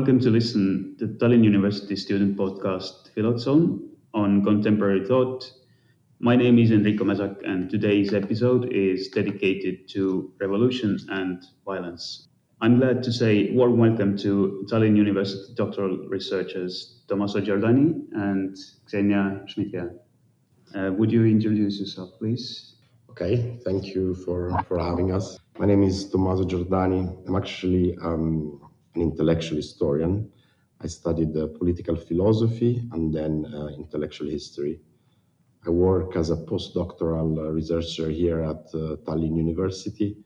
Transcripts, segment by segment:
Welcome to listen to the Tallinn University student podcast Philozone on contemporary thought. My name is Enrico Mesak, and today's episode is dedicated to revolution and violence. I'm glad to say warm welcome to Tallinn University doctoral researchers Tommaso Giordani and Xenia Schmidtke. Uh, would you introduce yourself, please? Okay, thank you for, for having us. My name is Tommaso Giordani. I'm actually um, an intellectual historian. I studied uh, political philosophy and then uh, intellectual history. I work as a postdoctoral uh, researcher here at uh, Tallinn University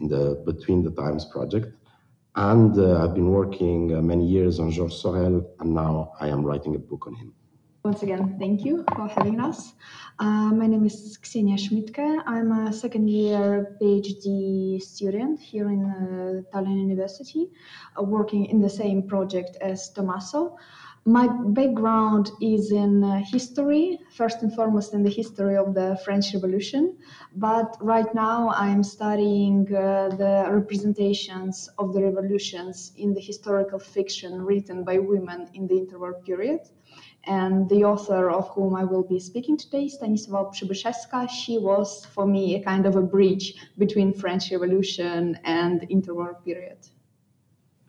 in the Between the Times project. And uh, I've been working uh, many years on Georges Sorel, and now I am writing a book on him. Once again, thank you for having us. Uh, my name is Ksenia Schmidtke. I'm a second year PhD student here in uh, Tallinn University, uh, working in the same project as Tommaso. My background is in uh, history, first and foremost in the history of the French Revolution, but right now I'm studying uh, the representations of the revolutions in the historical fiction written by women in the interwar period. And the author of whom I will be speaking today, Stanisława Przybyszewska, she was for me a kind of a bridge between French Revolution and interwar period.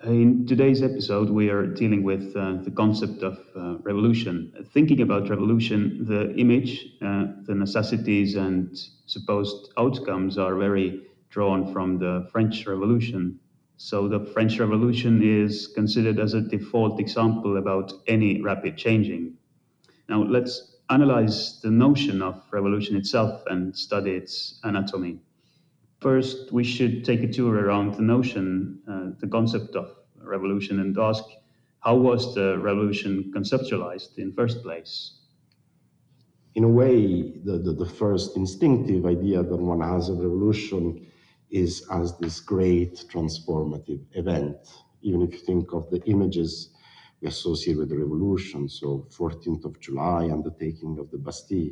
In today's episode, we are dealing with uh, the concept of uh, revolution. Thinking about revolution, the image, uh, the necessities, and supposed outcomes are very drawn from the French Revolution. So, the French Revolution is considered as a default example about any rapid changing. Now, let's analyze the notion of revolution itself and study its anatomy. First, we should take a tour around the notion, uh, the concept of revolution, and ask how was the revolution conceptualized in first place? In a way, the, the, the first instinctive idea that one has of revolution is as this great transformative event. Even if you think of the images we associate with the revolution, so 14th of July and the taking of the Bastille,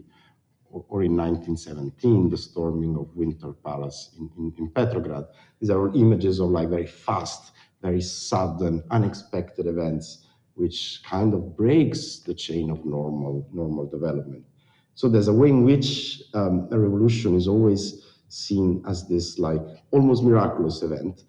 or in 1917, the storming of Winter Palace in, in, in, Petrograd. These are all images of like very fast, very sudden, unexpected events, which kind of breaks the chain of normal, normal development. So there's a way in which um, a revolution is always seen as this like almost miraculous event,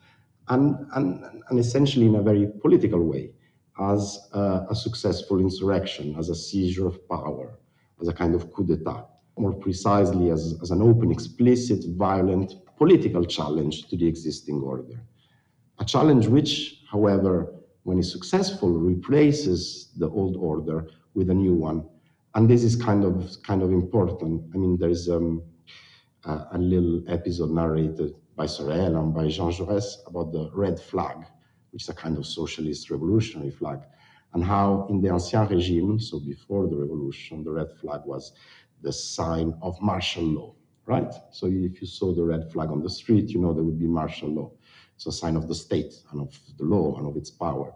and, and, and essentially in a very political way, as a, a successful insurrection, as a seizure of power, as a kind of coup d'etat more precisely as, as an open, explicit, violent political challenge to the existing order. A challenge which, however, when it's successful, replaces the old order with a new one. And this is kind of kind of important. I mean, there's um, a, a, little episode narrated by Sorel and by Jean Jaurès about the red flag, which is a kind of socialist revolutionary flag, and how in the Ancien Régime, so before the revolution, the red flag was the sign of martial law, right? So if you saw the red flag on the street, you know there would be martial law. It's a sign of the state and of the law and of its power.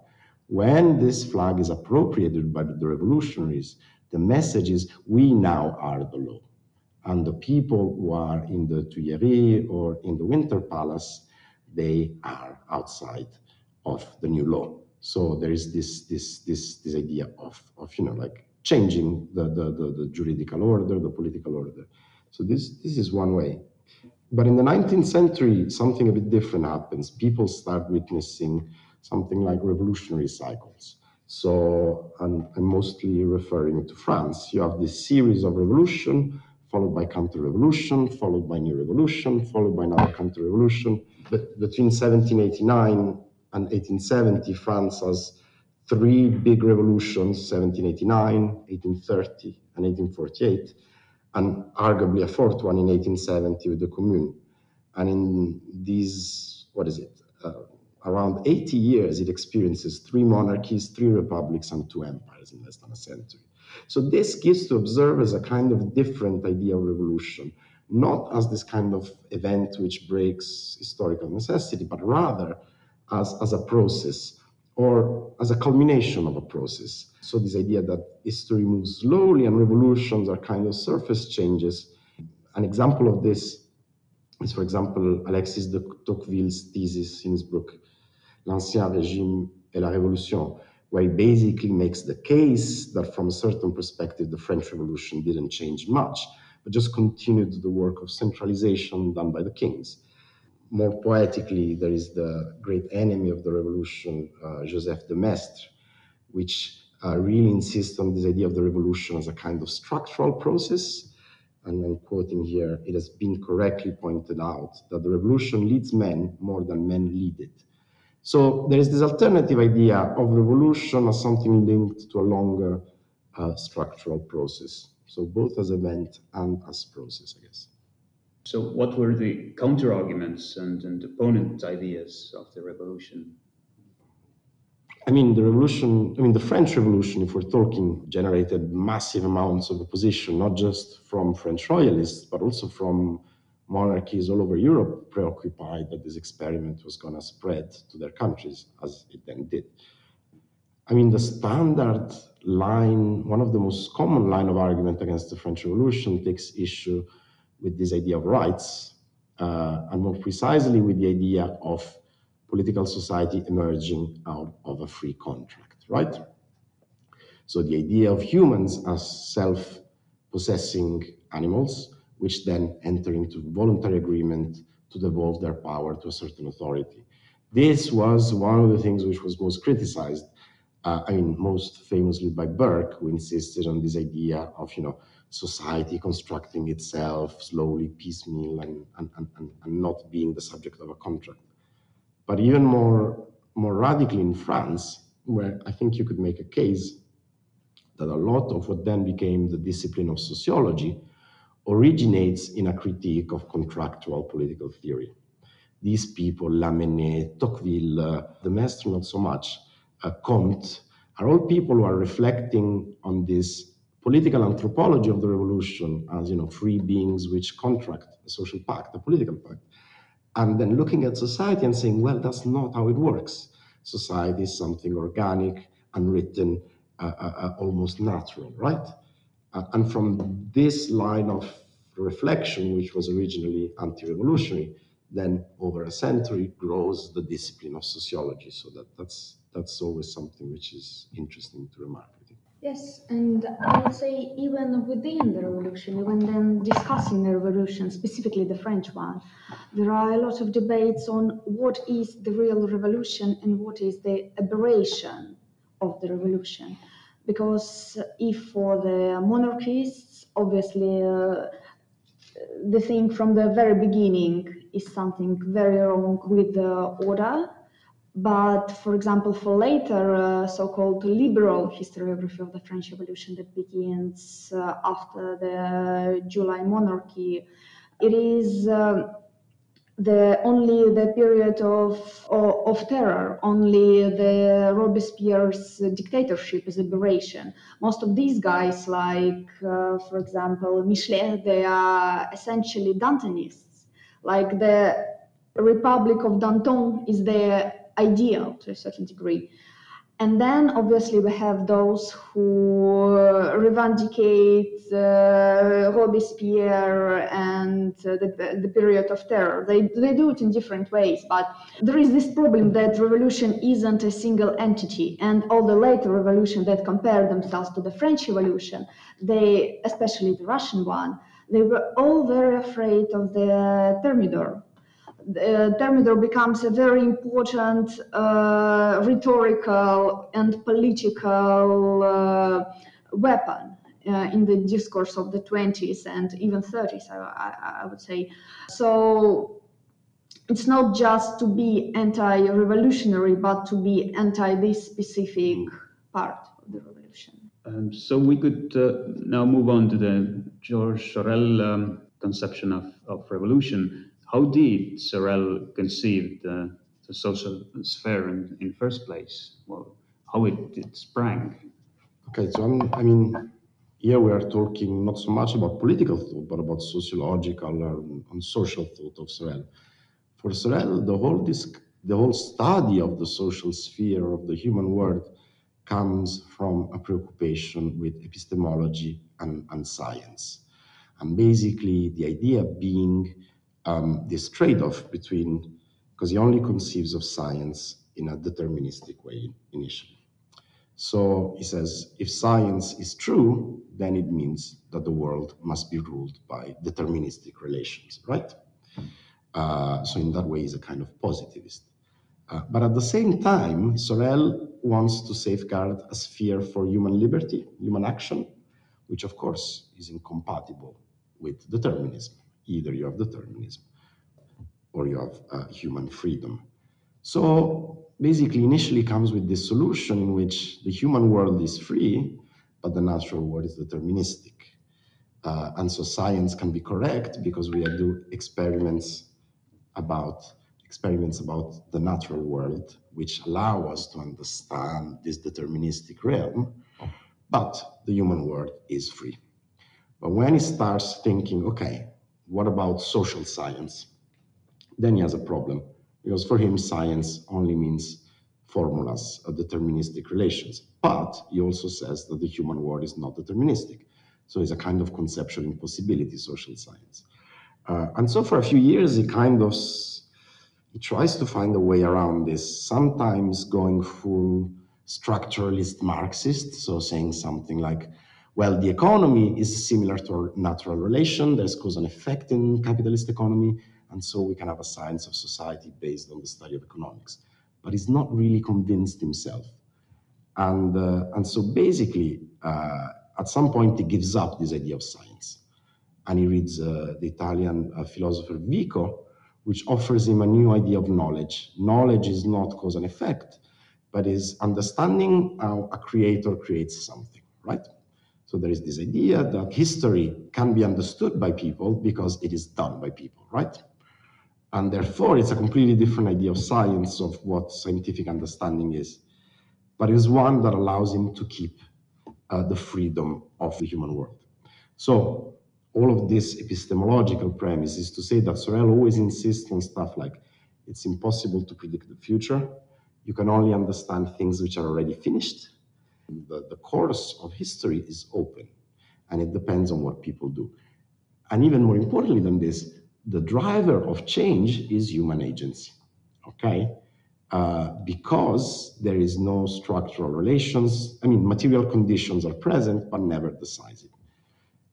When this flag is appropriated by the revolutionaries, the message is we now are the law. And the people who are in the Tuileries or in the Winter Palace, they are outside of the new law. So there is this this this this idea of of you know like changing the, the, the, the juridical order, the political order. So this, this is one way. But in the 19th century, something a bit different happens. People start witnessing something like revolutionary cycles. So I'm, I'm mostly referring to France. You have this series of revolution, followed by counter-revolution, followed by new revolution, followed by another counter-revolution. But between 1789 and 1870, France has three big revolutions 1789, 1830, and 1848, and arguably a fourth one in 1870 with the Commune. And in these, what is it, uh, around 80 years, it experiences three monarchies, three republics, and two empires in less than a century. So this gives to observers a kind of different idea of revolution, not as this kind of event which breaks historical necessity, but rather as, as a process or as a culmination of a process. So, this idea that history moves slowly and revolutions are kind of surface changes. An example of this is, for example, Alexis de Tocqueville's thesis in his book, L'Ancien Régime et la Révolution, where he basically makes the case that from a certain perspective, the French Revolution didn't change much, but just continued the work of centralization done by the kings. More poetically, there is the great enemy of the revolution, uh, Joseph de Maistre, which uh, really insists on this idea of the revolution as a kind of structural process and I'm quoting here, it has been correctly pointed out that the revolution leads men more than men lead it. So there is this alternative idea of revolution as something linked to a longer uh, structural process. So both as event and as process, I guess. So what were the counter arguments and, and opponent ideas of the revolution? I mean, the revolution, I mean, the French Revolution, if we're talking, generated massive amounts of opposition, not just from French royalists, but also from monarchies all over Europe, preoccupied that this experiment was going to spread to their countries, as it then did. I mean, the standard line, one of the most common line of argument against the French Revolution takes issue with this idea of rights, uh, and more precisely with the idea of political society emerging out of a free contract, right? So the idea of humans as self possessing animals, which then enter into voluntary agreement to devolve their power to a certain authority. This was one of the things which was most criticized. Uh, I mean, most famously by Burke, who insisted on this idea of, you know, society constructing itself slowly, piecemeal, and, and, and, and not being the subject of a contract but even more, more radically in France, where I think you could make a case that a lot of what then became the discipline of sociology originates in a critique of contractual political theory. These people, Lamennais, Tocqueville, uh, de Maistre, not so much, uh, Comte, are all people who are reflecting on this political anthropology of the revolution as you know free beings which contract a social pact, a political pact and then looking at society and saying, well, that's not how it works. Society is something organic, unwritten, uh, uh, uh almost natural, right? Uh, and from this line of reflection, which was originally anti revolutionary, then over a century grows the discipline of sociology. So that, that's, that's always something which is interesting to remark. Yes, and I would say even within the revolution, even then discussing the revolution, specifically the French one, there are a lot of debates on what is the real revolution and what is the aberration of the revolution. Because if for the monarchists, obviously uh, the thing from the very beginning is something very wrong with the order. But for example, for later uh, so-called liberal historiography of the French Revolution that begins uh, after the July monarchy, it is uh, the only the period of, of, of terror, only the Robespierre's dictatorship is aberration. Most of these guys, like uh, for example Michelet, they are essentially Dantonists. Like the Republic of Danton is their ideal to a certain degree. And then obviously we have those who revindicate uh, Robespierre and uh, the, the period of terror. They, they do it in different ways, but there is this problem that revolution isn't a single entity. And all the later revolution that compare themselves to the French Revolution, they, especially the Russian one, they were all very afraid of the Thermidor, uh, Thermidor becomes a very important uh, rhetorical and political uh, weapon uh, in the discourse of the 20s and even 30s, I, I, I, would say. So it's not just to be anti revolutionary, but to be anti this specific part of the revolution. Um, so we could uh, now move on to the George Sorel um, conception of, of revolution. How did Sorel conceive the, the social sphere in, in first place? Well, how it, it sprang? Okay, so I'm, i mean, here we are talking not so much about political thought, but about sociological and, social thought of Sorel. For Sorel, the whole disc, the whole study of the social sphere of the human world comes from a preoccupation with epistemology and, and science. And basically, the idea being um, this trade off between, because he only conceives of science in a deterministic way initially. So he says, if science is true, then it means that the world must be ruled by deterministic relations, right? Uh, so in that way, he's a kind of positivist. Uh, but at the same time, Sorel wants to safeguard a sphere for human liberty, human action, which of course is incompatible with determinism. Either you have determinism or you have uh, human freedom. So basically, initially comes with this solution in which the human world is free, but the natural world is deterministic. Uh, and so science can be correct because we do experiments about experiments about the natural world, which allow us to understand this deterministic realm, but the human world is free. But when he starts thinking, okay, what about social science? Then he has a problem because for him, science only means formulas of deterministic relations. But he also says that the human world is not deterministic. So it's a kind of conceptual impossibility, social science. Uh, and so for a few years, he kind of he tries to find a way around this, sometimes going full structuralist Marxist, so saying something like, well, the economy is similar to natural relation, there's cause and effect in capitalist economy, and so we can have a science of society based on the study of economics. But he's not really convinced himself. And, uh, and so basically, uh, at some point, he gives up this idea of science. And he reads uh, the Italian uh, philosopher Vico, which offers him a new idea of knowledge. Knowledge is not cause and effect, but is understanding how a creator creates something, right? So there is this idea that history can be understood by people because it is done by people, right? And therefore, it's a completely different idea of science, of what scientific understanding is. But it's one that allows him to keep uh, the freedom of the human world. So, all of this epistemological premise is to say that Sorel always insists on stuff like it's impossible to predict the future. You can only understand things which are already finished. The, the course of history is open and it depends on what people do. And even more importantly than this, the driver of change is human agency. Okay? Uh, because there is no structural relations. I mean, material conditions are present, but never decisive.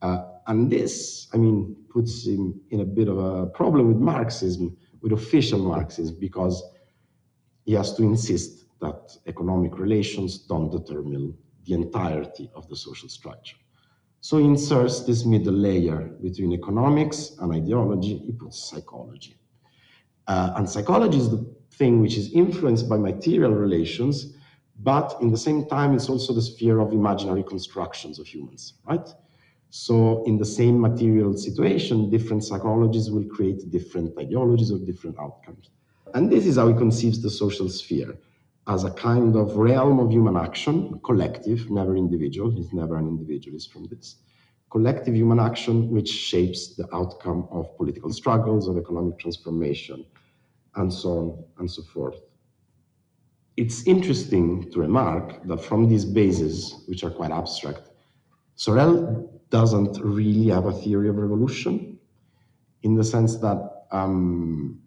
Uh, and this, I mean, puts him in a bit of a problem with Marxism, with official Marxism, because he has to insist that economic relations don't determine the entirety of the social structure. So he inserts this middle layer between economics and ideology, he puts psychology. Uh, and psychology is the thing which is influenced by material relations, but in the same time, it's also the sphere of imaginary constructions of humans, right? So in the same material situation, different psychologies will create different ideologies or different outcomes. And this is how he conceives the social sphere as a kind of realm of human action, collective, never individual. He's never an individualist from this. Collective human action, which shapes the outcome of political struggles, of economic transformation, and so on and so forth. It's interesting to remark that from these bases, which are quite abstract, Sorel doesn't really have a theory of revolution in the sense that um,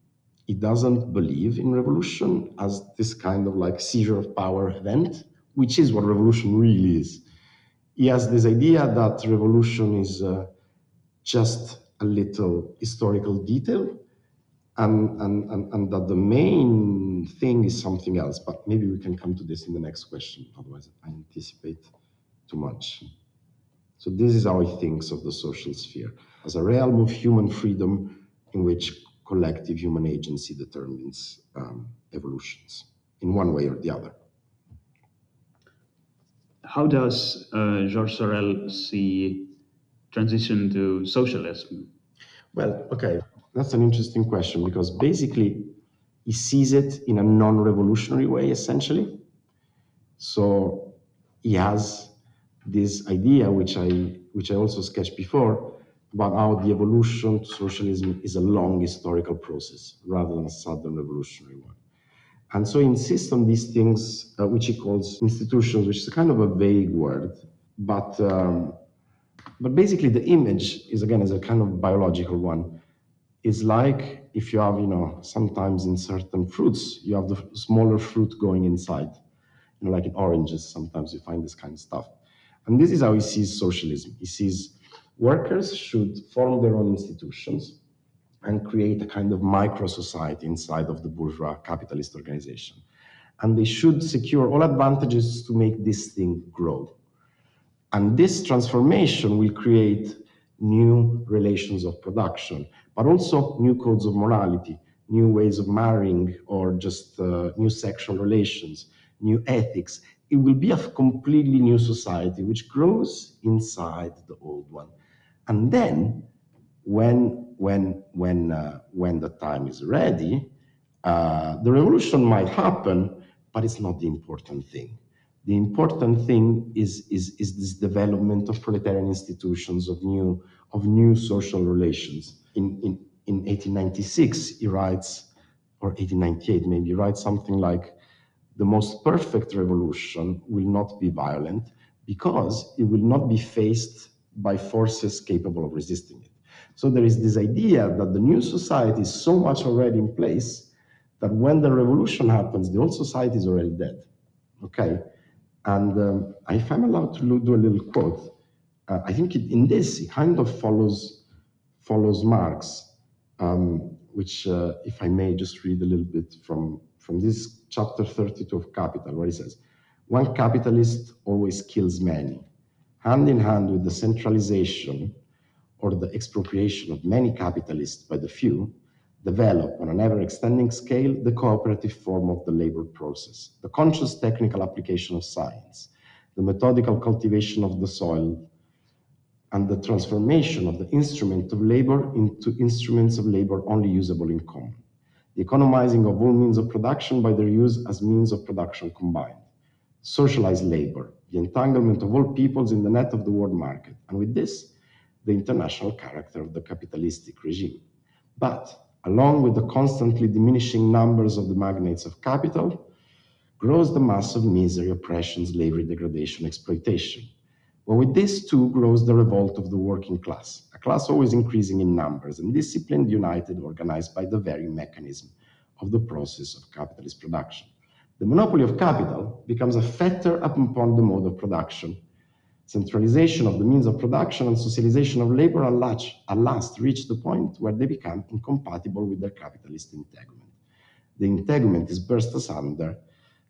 he doesn't believe in revolution as this kind of like seizure of power event, which is what revolution really is. He has this idea that revolution is uh, just a little historical detail and, and, and, and that the main thing is something else. But maybe we can come to this in the next question, otherwise, I anticipate too much. So, this is how he thinks of the social sphere as a realm of human freedom in which collective human agency determines um, evolutions in one way or the other. How does uh, Georges Sorel see transition to socialism? Well, okay, that's an interesting question because basically he sees it in a non revolutionary way, essentially. So he has this idea, which I, which I also sketched before, about how the evolution to socialism is a long historical process rather than a sudden revolutionary one. And so he insists on these things, uh, which he calls institutions, which is kind of a vague word, but um, but basically the image is again is a kind of biological one. is like if you have, you know, sometimes in certain fruits, you have the smaller fruit going inside. You know, like in oranges, sometimes you find this kind of stuff. And this is how he sees socialism. He sees workers should form their own institutions and create a kind of micro society inside of the bourgeois capitalist organization. And they should secure all advantages to make this thing grow. And this transformation will create new relations of production, but also new codes of morality, new ways of marrying, or just uh, new sexual relations, new ethics. It will be a completely new society which grows inside the old one. And then, when, when, when, uh, when the time is ready, uh, the revolution might happen, but it's not the important thing. The important thing is, is, is this development of proletarian institutions, of new, of new social relations. In, in, in 1896, he writes, or 1898 maybe, he writes something like, the most perfect revolution will not be violent because it will not be faced by forces capable of resisting it. So there is this idea that the new society is so much already in place that when the revolution happens, the old society is already dead. Okay? And um, if I'm allowed to do a little quote, uh, I think it, in this it kind of follows follows Marx, um, which, uh, if I may, just read a little bit from from this chapter 32 of Capital, where he says, "One capitalist always kills many, hand in hand with the centralization or the expropriation of many capitalists by the few." develop on an ever extending scale the cooperative form of the labor process, the conscious technical application of science, the methodical cultivation of the soil, and the transformation of the instrument of labor into instruments of labor only usable in common, the economizing of all means of production by their use as means of production combined, socialized labor, the entanglement of all peoples in the net of the world market, and with this, the international character of the capitalistic regime. But along with the constantly diminishing numbers of the magnates of capital, grows the mass of misery, oppression, slavery, degradation, exploitation. But with this too grows the revolt of the working class, a class always increasing in numbers and disciplined, united, organized by the very mechanism of the process of capitalist production. The monopoly of capital becomes a fetter upon the mode of production Centralization of the means of production and socialization of labor at last, at last reach the point where they become incompatible with their capitalist integument. The integument is burst asunder,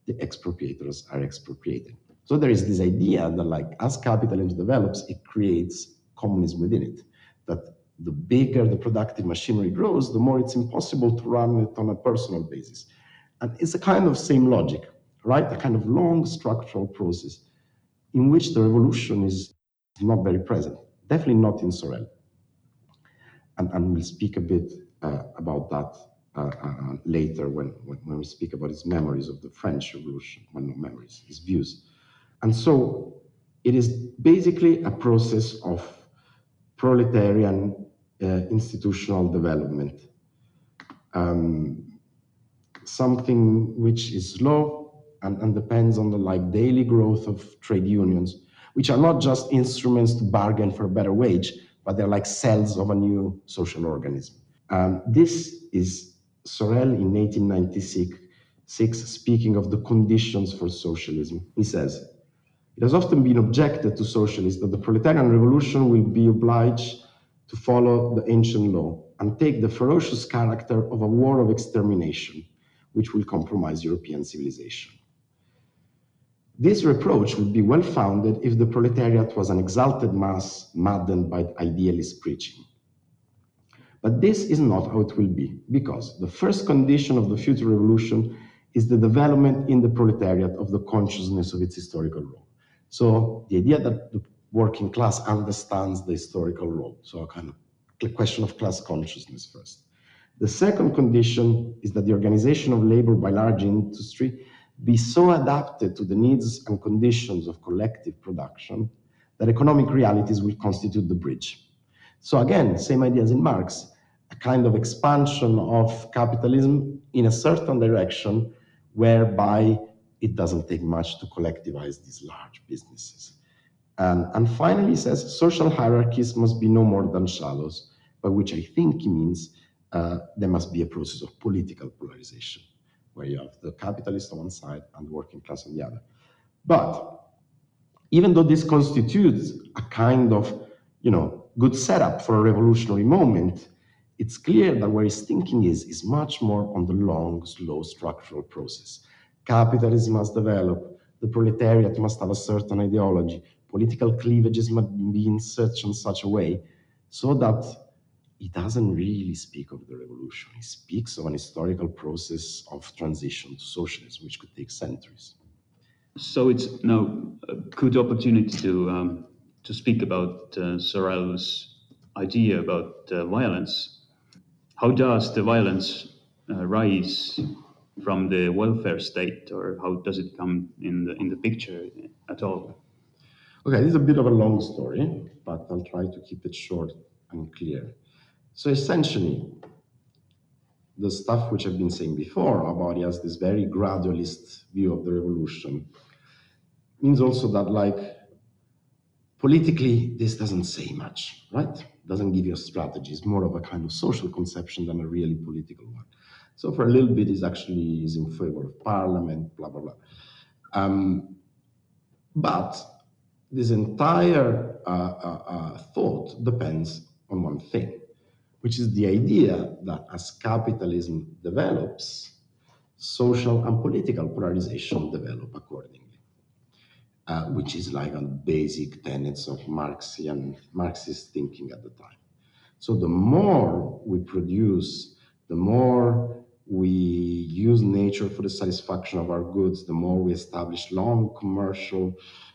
the expropriators are expropriated. So there is this idea that, like, as capitalism develops, it creates communism within it. That the bigger the productive machinery grows, the more it's impossible to run it on a personal basis. And it's a kind of same logic, right? A kind of long structural process in which the revolution is not very present, definitely not in Sorel. And, and we'll speak a bit uh, about that uh, uh, later when, when, when, we speak about his memories of the French Revolution, well, no memories, his views. And so it is basically a process of proletarian uh, institutional development, um, something which is slow, and, and depends on the like daily growth of trade unions, which are not just instruments to bargain for a better wage, but they're like cells of a new social organism. Um, this is Sorel in 1896 six, speaking of the conditions for socialism. He says, It has often been objected to socialists that the proletarian revolution will be obliged to follow the ancient law and take the ferocious character of a war of extermination, which will compromise European civilization. This reproach would be well founded if the proletariat was an exalted mass maddened by idealist preaching. But this is not how it will be, because the first condition of the future revolution is the development in the proletariat of the consciousness of its historical role. So the idea that the working class understands the historical role, so a kind of question of class consciousness first. The second condition is that the organization of labor by large industry be so adapted to the needs and conditions of collective production that economic realities will constitute the bridge. So again, same ideas in Marx, a kind of expansion of capitalism in a certain direction whereby it doesn't take much to collectivize these large businesses. And, and finally, he says social hierarchies must be no more than shallows, by which I think he means Uh, there must be a process of political polarization, where you have the capitalist on one side and the working class on the other. But even though this constitutes a kind of, you know, good setup for a revolutionary moment, it's clear that where his thinking is, is much more on the long, slow structural process. Capitalism must develop, the proletariat must have a certain ideology, political cleavages must be in such and such a way, so that he doesn't really speak of the revolution. He speaks of an historical process of transition to socialism, which could take centuries. So it's now a good opportunity to um, to speak about uh, Sorel's idea about uh, violence. How does the violence uh, rise from the welfare state, or how does it come in the in the picture at all? Okay, this is a bit of a long story, but I'll try to keep it short and clear. So essentially, the stuff which I've been saying before about he has this very gradualist view of the revolution means also that like politically this doesn't say much, right? Doesn't give you a strategy. It's more of a kind of social conception than a really political one. So for a little bit, is actually is in favor of parliament, blah blah blah. Um, but this entire uh, uh, uh, thought depends on one thing, which is the idea that as capitalism develops, social and political polarization develop accordingly, uh, which is like a basic tenets of Marxian Marxist thinking at the time. So the more we produce, the more we use nature for the satisfaction of our goods, the more we establish long commercial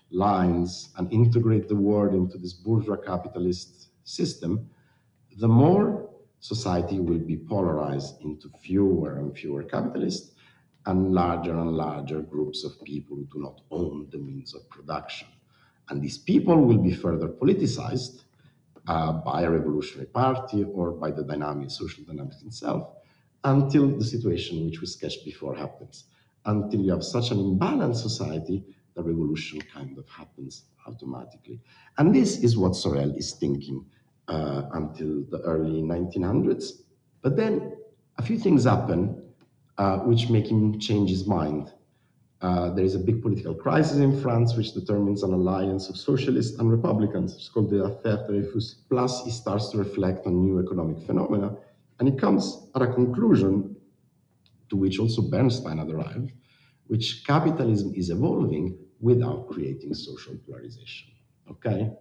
lines and integrate the world into this bourgeois capitalist system, the more society will be polarized into fewer and fewer capitalists and larger and larger groups of people who do not own the means of production. And these people will be further politicized uh, by a revolutionary party or by the dynamic, social dynamics itself, until the situation which we sketched before happens. Until you have such an imbalanced society, the revolution kind of happens automatically. And this is what Sorel is thinking uh, until the early 1900s. But then a few things happen uh, which make him change his mind. Uh, there is a big political crisis in France which determines an alliance of socialists and Republicans. It's called the Affaire Dreyfus. Plus, he starts to reflect on new economic phenomena, and he comes at a conclusion to which also Bernstein had arrived, which capitalism is evolving without creating social polarization. Okay?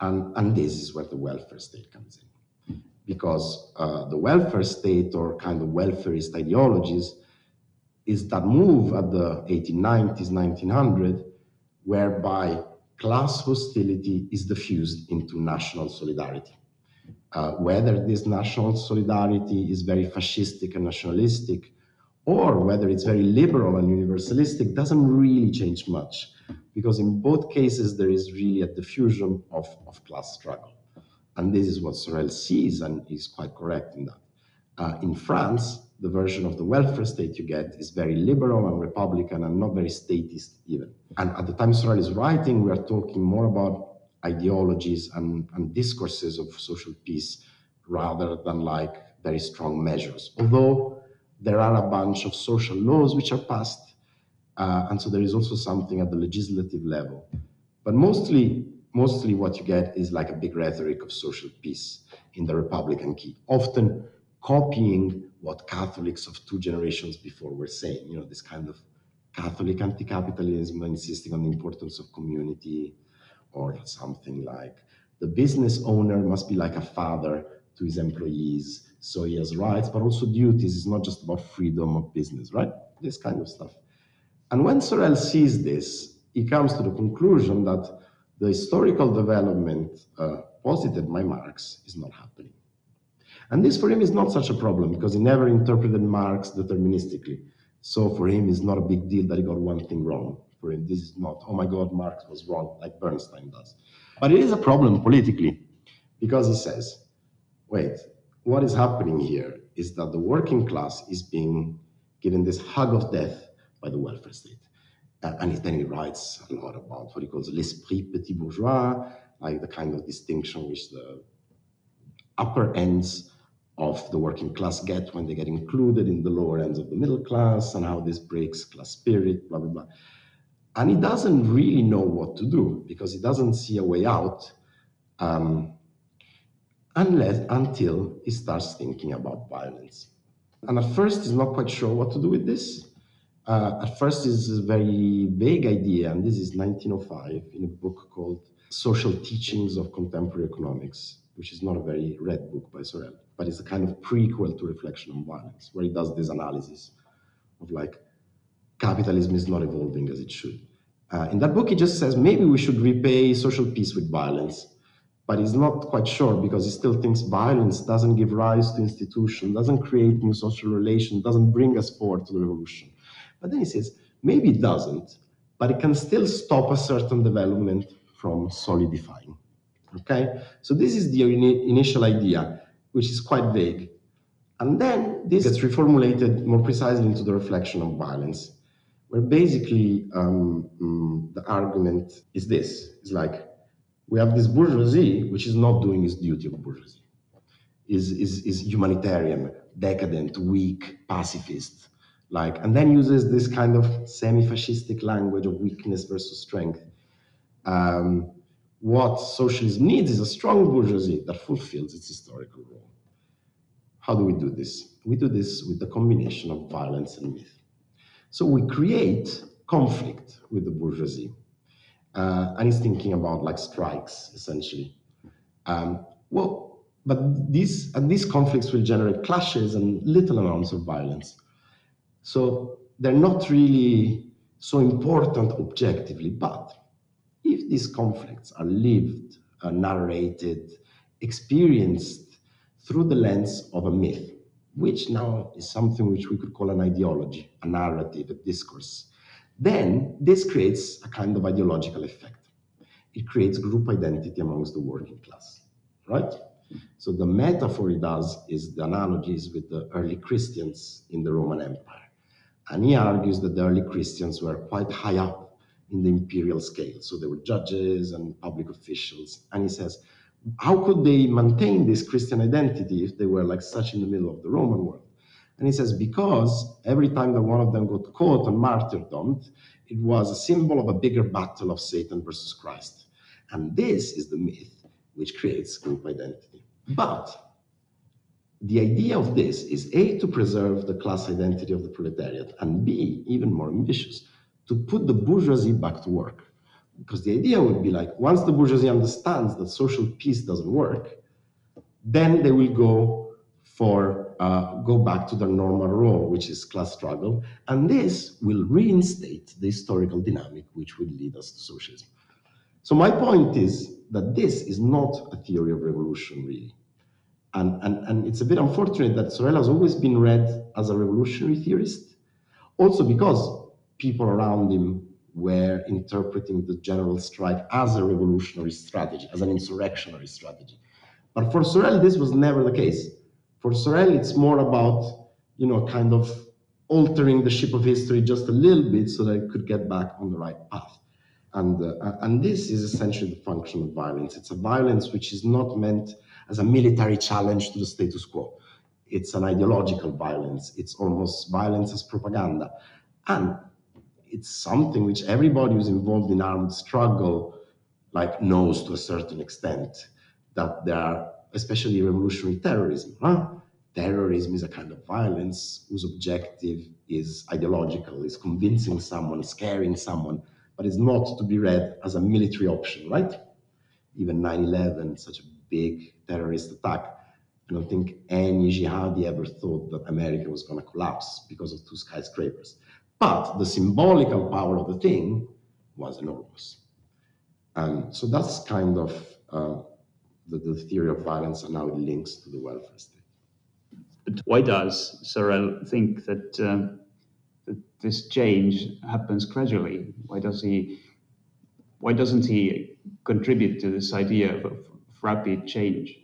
And, and this is where the welfare state comes in. Because uh, the welfare state or kind of welfarist ideologies is that move at the 1890s, 1900, whereby class hostility is diffused into national solidarity. Uh, whether this national solidarity is very fascistic and nationalistic, or whether it's very liberal and universalistic, doesn't really change much because in both cases there is really a diffusion of, of class struggle. And this is what Sorel sees and is quite correct in that. Uh, in France, the version of the welfare state you get is very liberal and republican and not very statist even. And at the time Sorel is writing, we are talking more about ideologies and, and discourses of social peace rather than like very strong measures. Although there are a bunch of social laws which are passed uh, and so there is also something at the legislative level. But mostly, mostly what you get is like a big rhetoric of social peace in the Republican key, often copying what Catholics of two generations before were saying, you know, this kind of Catholic anti-capitalism insisting on the importance of community or something like the business owner must be like a father to his employees. So he has rights, but also duties. It's not just about freedom of business, right? This kind of stuff. And when Sorel sees this, he comes to the conclusion that the historical development uh, posited by Marx is not happening. And this for him is not such a problem because he never interpreted Marx deterministically. So for him, it's not a big deal that he got one thing wrong. For him, this is not, oh my God, Marx was wrong, like Bernstein does. But it is a problem politically because he says, wait, what is happening here is that the working class is being given this hug of death by the welfare state. Uh, and then he writes a lot about what he calls l'esprit petit bourgeois, like the kind of distinction which the upper ends of the working class get when they get included in the lower ends of the middle class and how this breaks class spirit, blah, blah, blah. And he doesn't really know what to do because he doesn't see a way out um, unless until he starts thinking about violence. And at first, he's not quite sure what to do with this. Uh, at first, it's a very vague idea, and this is 1905 in a book called Social Teachings of Contemporary Economics, which is not a very read book by Sorel, but it's a kind of prequel to Reflection on Violence, where he does this analysis of like capitalism is not evolving as it should. Uh, in that book, he just says maybe we should repay social peace with violence, but he's not quite sure because he still thinks violence doesn't give rise to institution, doesn't create new social relations, doesn't bring us forward to the revolution. But then he says maybe it doesn't, but it can still stop a certain development from solidifying. Okay, so this is the initial idea, which is quite vague. And then this gets reformulated more precisely into the reflection of violence, where basically um, mm, the argument is this: it's like we have this bourgeoisie which is not doing its duty of bourgeoisie, is is, is humanitarian, decadent, weak, pacifist, like, and then uses this kind of semi-fascistic language of weakness versus strength. Um, what socialism needs is a strong bourgeoisie that fulfills its historical role. How do we do this? We do this with the combination of violence and myth. So we create conflict with the bourgeoisie. Uh, and he's thinking about like strikes, essentially. Um, well, but these, and these conflicts will generate clashes and little amounts of violence. So they're not really so important objectively, but if these conflicts are lived, uh, narrated, experienced through the lens of a myth, which now is something which we could call an ideology, a narrative, a discourse, then this creates a kind of ideological effect. It creates group identity amongst the working class, right? So the metaphor it does is the analogies with the early Christians in the Roman Empire. And he argues that the early Christians were quite high up in the imperial scale. So they were judges and public officials. And he says, how could they maintain this Christian identity if they were like such in the middle of the Roman world? And he says, because every time that one of them got caught and martyrdom, it was a symbol of a bigger battle of Satan versus Christ. And this is the myth which creates group identity. But the idea of this is A, to preserve the class identity of the proletariat, and B, even more ambitious, to put the bourgeoisie back to work. Because the idea would be like, once the bourgeoisie understands that social peace doesn't work, then they will go for uh, go back to their normal role, which is class struggle, and this will reinstate the historical dynamic which will lead us to socialism. So my point is that this is not a theory of revolution, really. And, and, and it's a bit unfortunate that Sorel has always been read as a revolutionary theorist, also because people around him were interpreting the general strike as a revolutionary strategy, as an insurrectionary strategy. But for Sorel, this was never the case. For Sorel, it's more about, you know, kind of altering the ship of history just a little bit so that it could get back on the right path. And, uh, and this is essentially the function of violence. It's a violence which is not meant as a military challenge to the status quo. It's an ideological violence. It's almost violence as propaganda. And it's something which everybody who's involved in armed struggle like knows to a certain extent that there are, especially revolutionary terrorism. Huh? Terrorism is a kind of violence whose objective is ideological, is convincing someone, scaring someone, but it's not to be read as a military option, right? Even 9 11, such a big terrorist attack. I don't think any jihadi ever thought that America was going to collapse because of two skyscrapers. But the symbolical power of the thing was enormous. And so that's kind of uh, the, the, theory of violence and how it links to the welfare state. But why does Sorel think that, uh, that this change happens gradually? Why does he? Why doesn't he contribute to this idea of, of rapid change?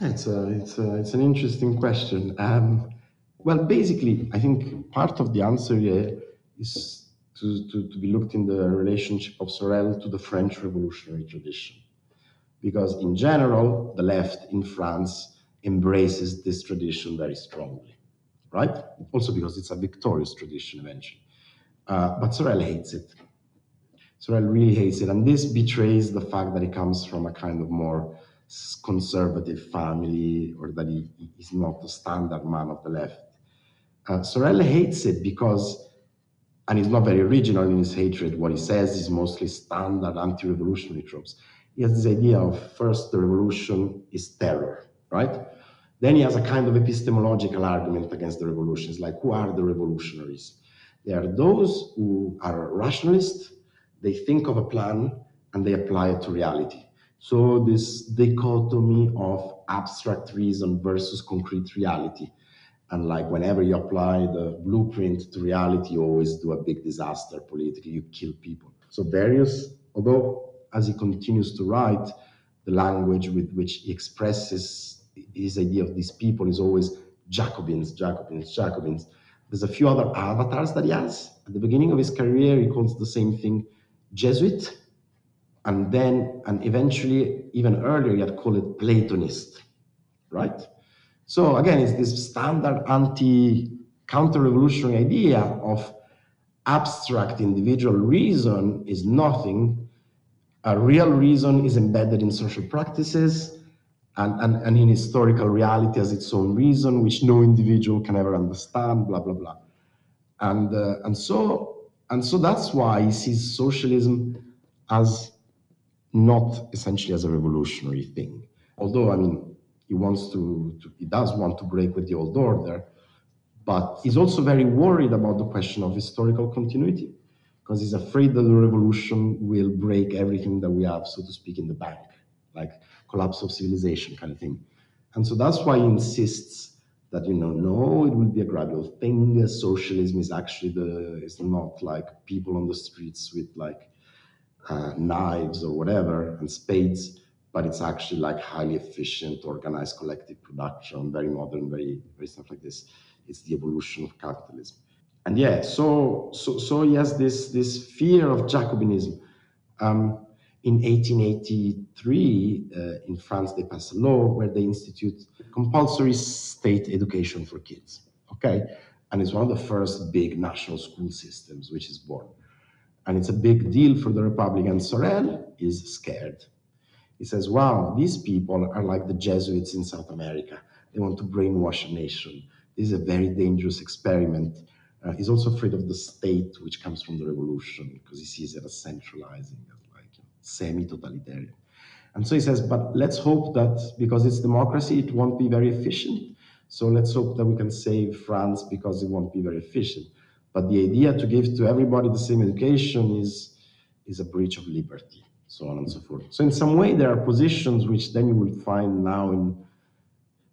It's a, it's a, it's an interesting question. Um, well, basically, I think part of the answer here is to, to, to, be looked in the relationship of Sorel to the French revolutionary tradition. Because in general, the left in France embraces this tradition very strongly, right? Also because it's a victorious tradition eventually. Uh, but Sorel hates it. Sorel really hates it. And this betrays the fact that he comes from a kind of more conservative family or that he is not the standard man of the left. Uh, Sorel hates it because, and he's not very original in his hatred, what he says is mostly standard anti revolutionary tropes. He has this idea of first, the revolution is terror, right? Then he has a kind of epistemological argument against the revolutions, like who are the revolutionaries? They are those who are rationalists, they think of a plan and they apply it to reality. So this dichotomy of abstract reason versus concrete reality. And like whenever you apply the blueprint to reality, you always do a big disaster politically, you kill people. So various, although as he continues to write, the language with which he expresses his idea of these people is always Jacobins, Jacobins, Jacobins. There's a few other avatars that he has. At the beginning of his career, he calls the same thing Jesuit, and then, and eventually, even earlier, he had called it Platonist, right? So again, it's this standard anti counter-revolutionary idea of abstract individual reason is nothing. A real reason is embedded in social practices and, and, and in historical reality as its own reason, which no individual can ever understand, blah, blah, blah. And, uh, and, so, and so that's why he sees socialism as not essentially as a revolutionary thing. Although, I mean, he wants to, to, he does want to break with the old order, but he's also very worried about the question of historical continuity because he's afraid that the revolution will break everything that we have, so to speak, in the bank, like collapse of civilization kind of thing. And so that's why he insists that you know, no, it will be a gradual thing. Socialism is actually the is not like people on the streets with like uh, knives or whatever and spades, but it's actually like highly efficient, organized collective production, very modern, very very stuff like this. It's the evolution of capitalism. And yeah, so so so has this this fear of Jacobinism. Um, in 1883, uh, in France, they pass a law where they institute compulsory state education for kids. Okay, and it's one of the first big national school systems which is born, and it's a big deal for the Republic. And Sorel is scared. He says, "Wow, these people are like the Jesuits in South America. They want to brainwash a nation. This is a very dangerous experiment." Uh, he's also afraid of the state, which comes from the revolution, because he sees it as centralizing, as like you know, semi-totalitarian. And so he says, but let's hope that because it's democracy, it won't be very efficient. So let's hope that we can save France because it won't be very efficient. But the idea to give to everybody the same education is, is a breach of liberty, so on and so forth. So in some way, there are positions which then you will find now in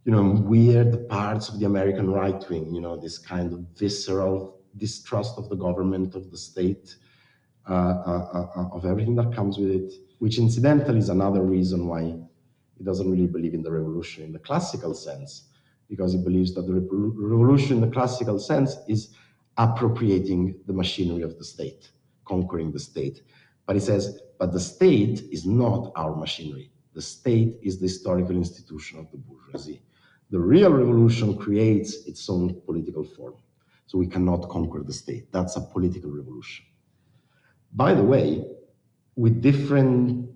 you know, weird parts of the American right wing, you know, this kind of visceral distrust of the government, of the state, uh, uh, uh, of everything that comes with it, which incidentally is another reason why he doesn't really believe in the revolution in the classical sense, because he believes that the revolution in the classical sense is appropriating the machinery of the state, conquering the state. But he says, but the state is not our machinery. The state is the historical institution of the bourgeoisie. The real revolution creates its own political form. So we cannot conquer the state. That's a political revolution. By the way, with different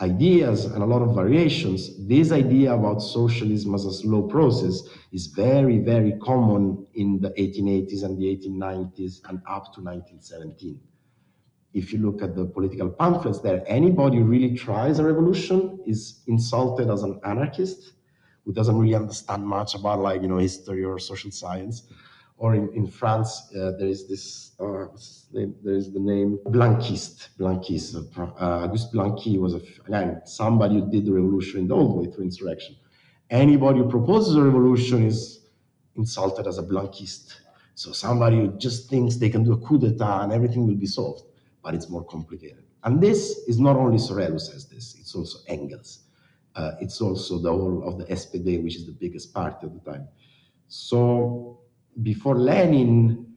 ideas and a lot of variations, this idea about socialism as a slow process is very, very common in the 1880s and the 1890s and up to 1917. If you look at the political pamphlets there, anybody who really tries a revolution is insulted as an anarchist who doesn't really understand much about like you know history or social science. Or in, in France, uh, there is this, uh, there is the name Blanquist. Blanquiste. Uh, Auguste Blanqui was, a, again, somebody who did the revolution in the old way through insurrection. Anybody who proposes a revolution is insulted as a Blanquist. So somebody who just thinks they can do a coup d'etat and everything will be solved, but it's more complicated. And this is not only Sorel who says this, it's also Engels. Uh, it's also the whole of the SPD, which is the biggest party at the time. So before Lenin,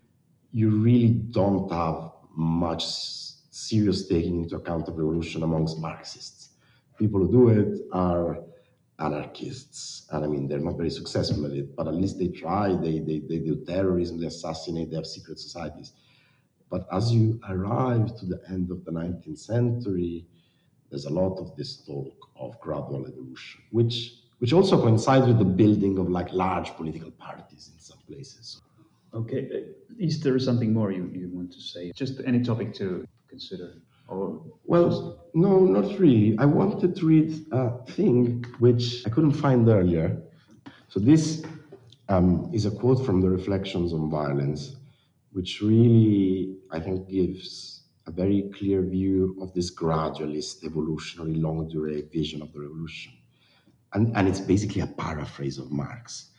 you really don't have much serious taking into account of revolution amongst Marxists. People who do it are anarchists. And I mean, they're not very successful at it, but at least they try. They, they, they do terrorism, they assassinate, they have secret societies. But as you arrive to the end of the 19th century, there's a lot of this talk of gradual evolution, which which also coincides with the building of like large political parties in some places. Okay, uh, is there something more you, you want to say? Just any topic to consider? Or well, just... no, not really. I wanted to read a thing which I couldn't find earlier. So this um, is a quote from the Reflections on Violence, which really, I think, gives a very clear view of this gradualist, evolutionary, longue durée vision of the revolution. And, and it's basically a paraphrase of Marx.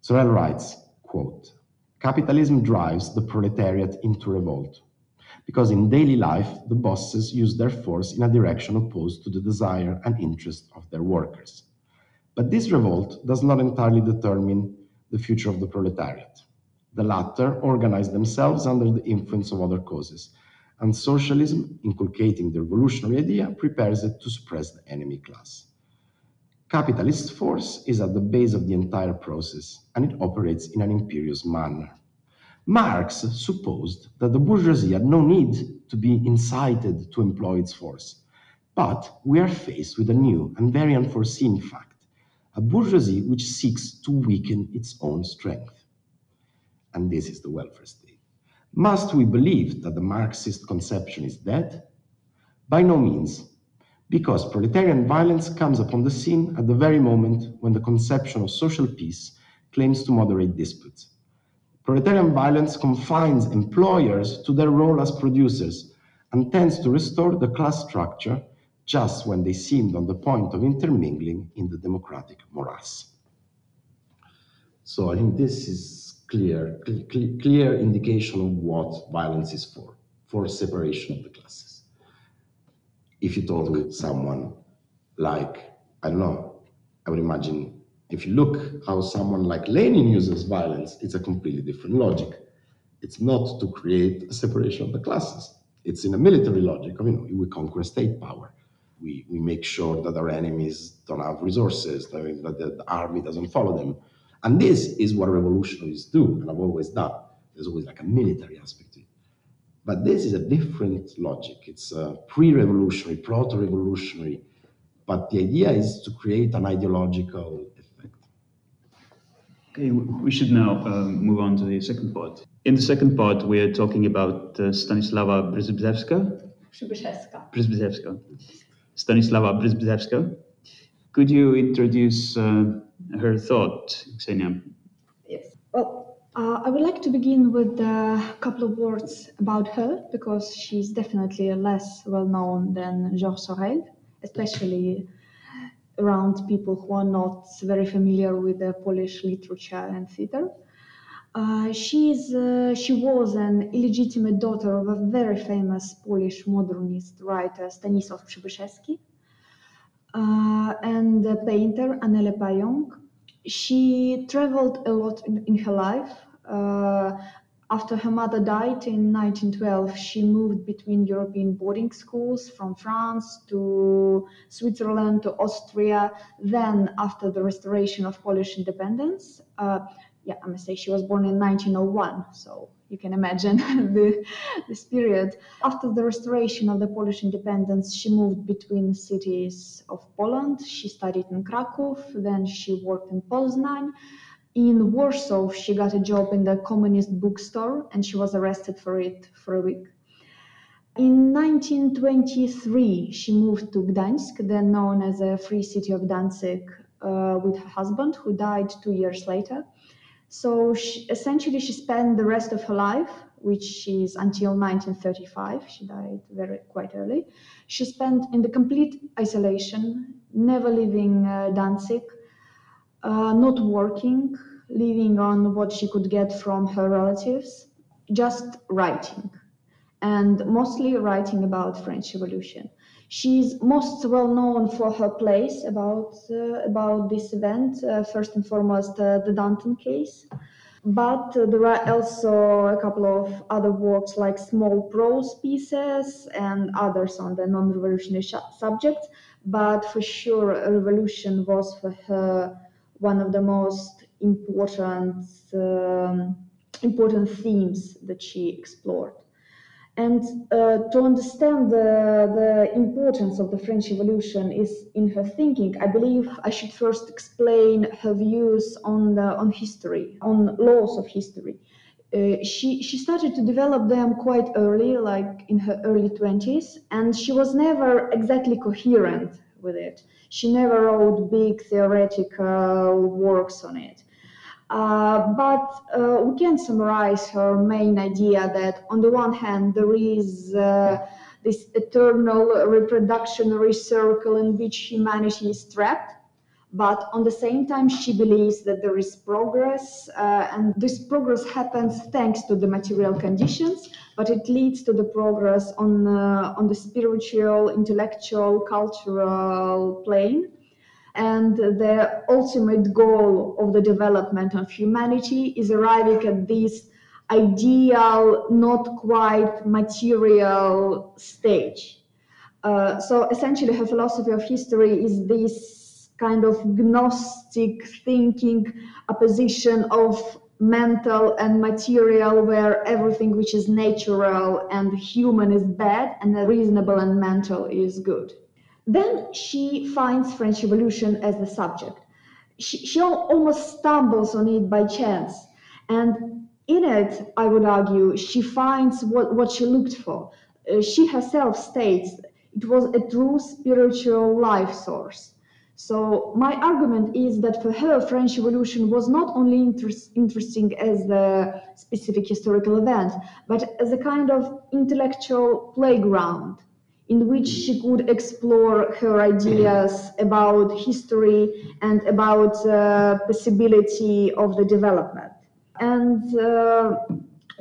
Sorel writes, quote, Capitalism drives the proletariat into revolt because in daily life, the bosses use their force in a direction opposed to the desire and interest of their workers. But this revolt does not entirely determine the future of the proletariat. The latter organize themselves under the influence of other causes, and socialism, inculcating the revolutionary idea, prepares it to suppress the enemy class. Capitalist force is at the base of the entire process, and it operates in an imperious manner. Marx supposed that the bourgeoisie had no need to be incited to employ its force. But we are faced with a new and very unforeseen fact a bourgeoisie which seeks to weaken its own strength. And this is the welfare state. Must we believe that the Marxist conception is dead? By no means because proletarian violence comes upon the scene at the very moment when the conception of social peace claims to moderate disputes. Proletarian violence confines employers to their role as producers and tends to restore the class structure just when they seemed on the point of intermingling in the democratic morass. So I think this is clear, clear, clear indication of what violence is for, for separation of the classes if you talk with someone like, I don't know, I would imagine if you look how someone like Lenin uses violence, it's a completely different logic. It's not to create a separation of the classes. It's in a military logic you know, we conquer state power. We, we make sure that our enemies don't have resources, that the, the army doesn't follow them. And this is what revolutionaries do, and I've always done. There's always like a military aspect to it. But this is a different logic. It's a pre-revolutionary, proto-revolutionary. But the idea is to create an ideological effect. Okay, we should now uh, move on to the second part. In the second part, we are talking about uh, Stanislawa Przybyszewska. Przybyszewska. Stanislawa Przybyszewska. Could you introduce uh, her thought, Xenia? Yes. Well, uh, I would like to begin with a couple of words about her because she's definitely less well known than Georges Sorel, especially around people who are not very familiar with the Polish literature and theater. Uh, she's, uh, she was an illegitimate daughter of a very famous Polish modernist writer Stanisław Przybyszewski uh, and the painter Aniela Pająk, she traveled a lot in, in her life. Uh, after her mother died in 1912, she moved between European boarding schools from France to Switzerland to Austria. Then, after the restoration of Polish independence, uh, yeah, I must say she was born in 1901, so you can imagine the, this period. After the restoration of the Polish independence, she moved between cities of Poland. She studied in Krakow, then she worked in Poznań. In Warsaw, she got a job in the communist bookstore and she was arrested for it for a week. In 1923, she moved to Gdańsk, then known as a free city of Danzig, uh, with her husband, who died two years later. So she, essentially, she spent the rest of her life, which is until 1935. She died very quite early. She spent in the complete isolation, never leaving uh, Danzig, uh, not working, living on what she could get from her relatives, just writing, and mostly writing about French Revolution. She's most well known for her plays about uh, about this event. Uh, first and foremost, uh, the Danton case, but uh, there are also a couple of other works like small prose pieces and others on the non-revolutionary sh- subjects. but for sure, revolution was for her one of the most important um, important themes that she explored. And uh, to understand the, the importance of the French Revolution is in her thinking. I believe I should first explain her views on the, on history, on laws of history. Uh, she she started to develop them quite early, like in her early twenties, and she was never exactly coherent with it. She never wrote big theoretical works on it. Uh, but uh, we can summarize her main idea that on the one hand there is uh, this eternal reproductionary circle in which humanity is trapped but on the same time she believes that there is progress uh, and this progress happens thanks to the material conditions but it leads to the progress on uh, on the spiritual intellectual cultural plane and the ultimate goal of the development of humanity is arriving at this ideal, not quite material stage. Uh, so essentially, her philosophy of history is this kind of gnostic thinking, a position of mental and material where everything which is natural and human is bad and reasonable and mental is good. Then she finds French Revolution as the subject. She, she almost stumbles on it by chance. And in it, I would argue, she finds what, what she looked for. Uh, she herself states it was a true spiritual life source. So my argument is that for her, French Revolution was not only inter- interesting as a specific historical event, but as a kind of intellectual playground in which she could explore her ideas about history and about uh, possibility of the development. And uh,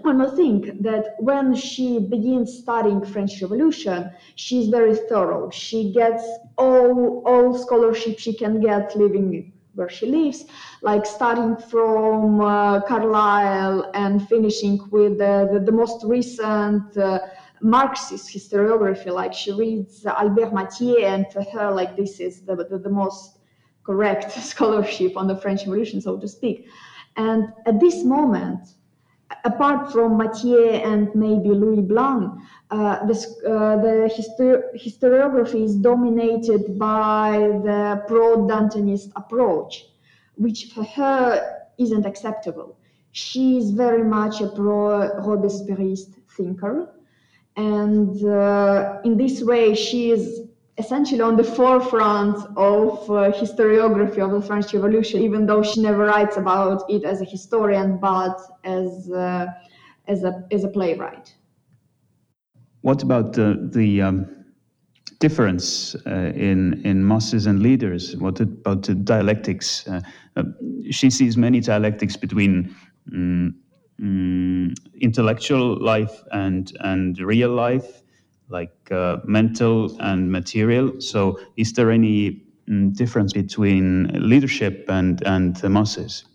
one more thing that when she begins studying French Revolution, she's very thorough. She gets all all scholarship she can get living where she lives, like starting from uh, Carlyle and finishing with the, the, the most recent uh, Marxist historiography, like she reads Albert Mathiez, and for her, like this is the, the, the, most correct scholarship on the French Revolution, so to speak. And at this moment, apart from Mathiez and maybe Louis Blanc, uh, this, uh, the histori- historiography is dominated by the pro-Dantonist approach, which for her isn't acceptable. She is very much a pro-Robespierrist thinker, and uh, in this way, she is essentially on the forefront of uh, historiography of the French Revolution, even though she never writes about it as a historian, but as uh, as a as a playwright. What about the the um, difference uh, in in masses and leaders? What about the dialectics? Uh, uh, she sees many dialectics between. Um, um, intellectual life and and real life, like uh, mental and material. So, is there any um, difference between leadership and and the masses?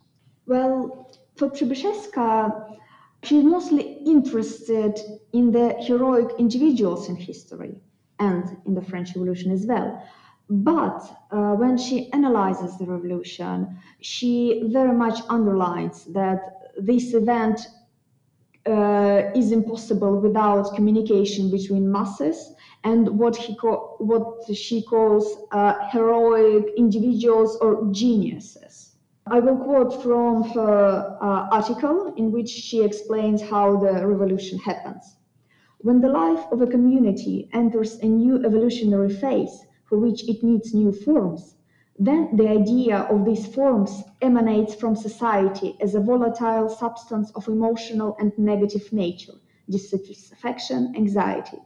Well, for Przybyszewska, she's mostly interested in the heroic individuals in history and in the French Revolution as well. But uh, when she analyzes the revolution, she very much underlines that this event uh, is impossible without communication between masses and what he co- what she calls uh, heroic individuals or geniuses. I will quote from her uh, article in which she explains how the revolution happens. When the life of a community enters a new evolutionary phase for which it needs new forms, then the idea of these forms emanates from society as a volatile substance of emotional and negative nature, dissatisfaction, anxiety.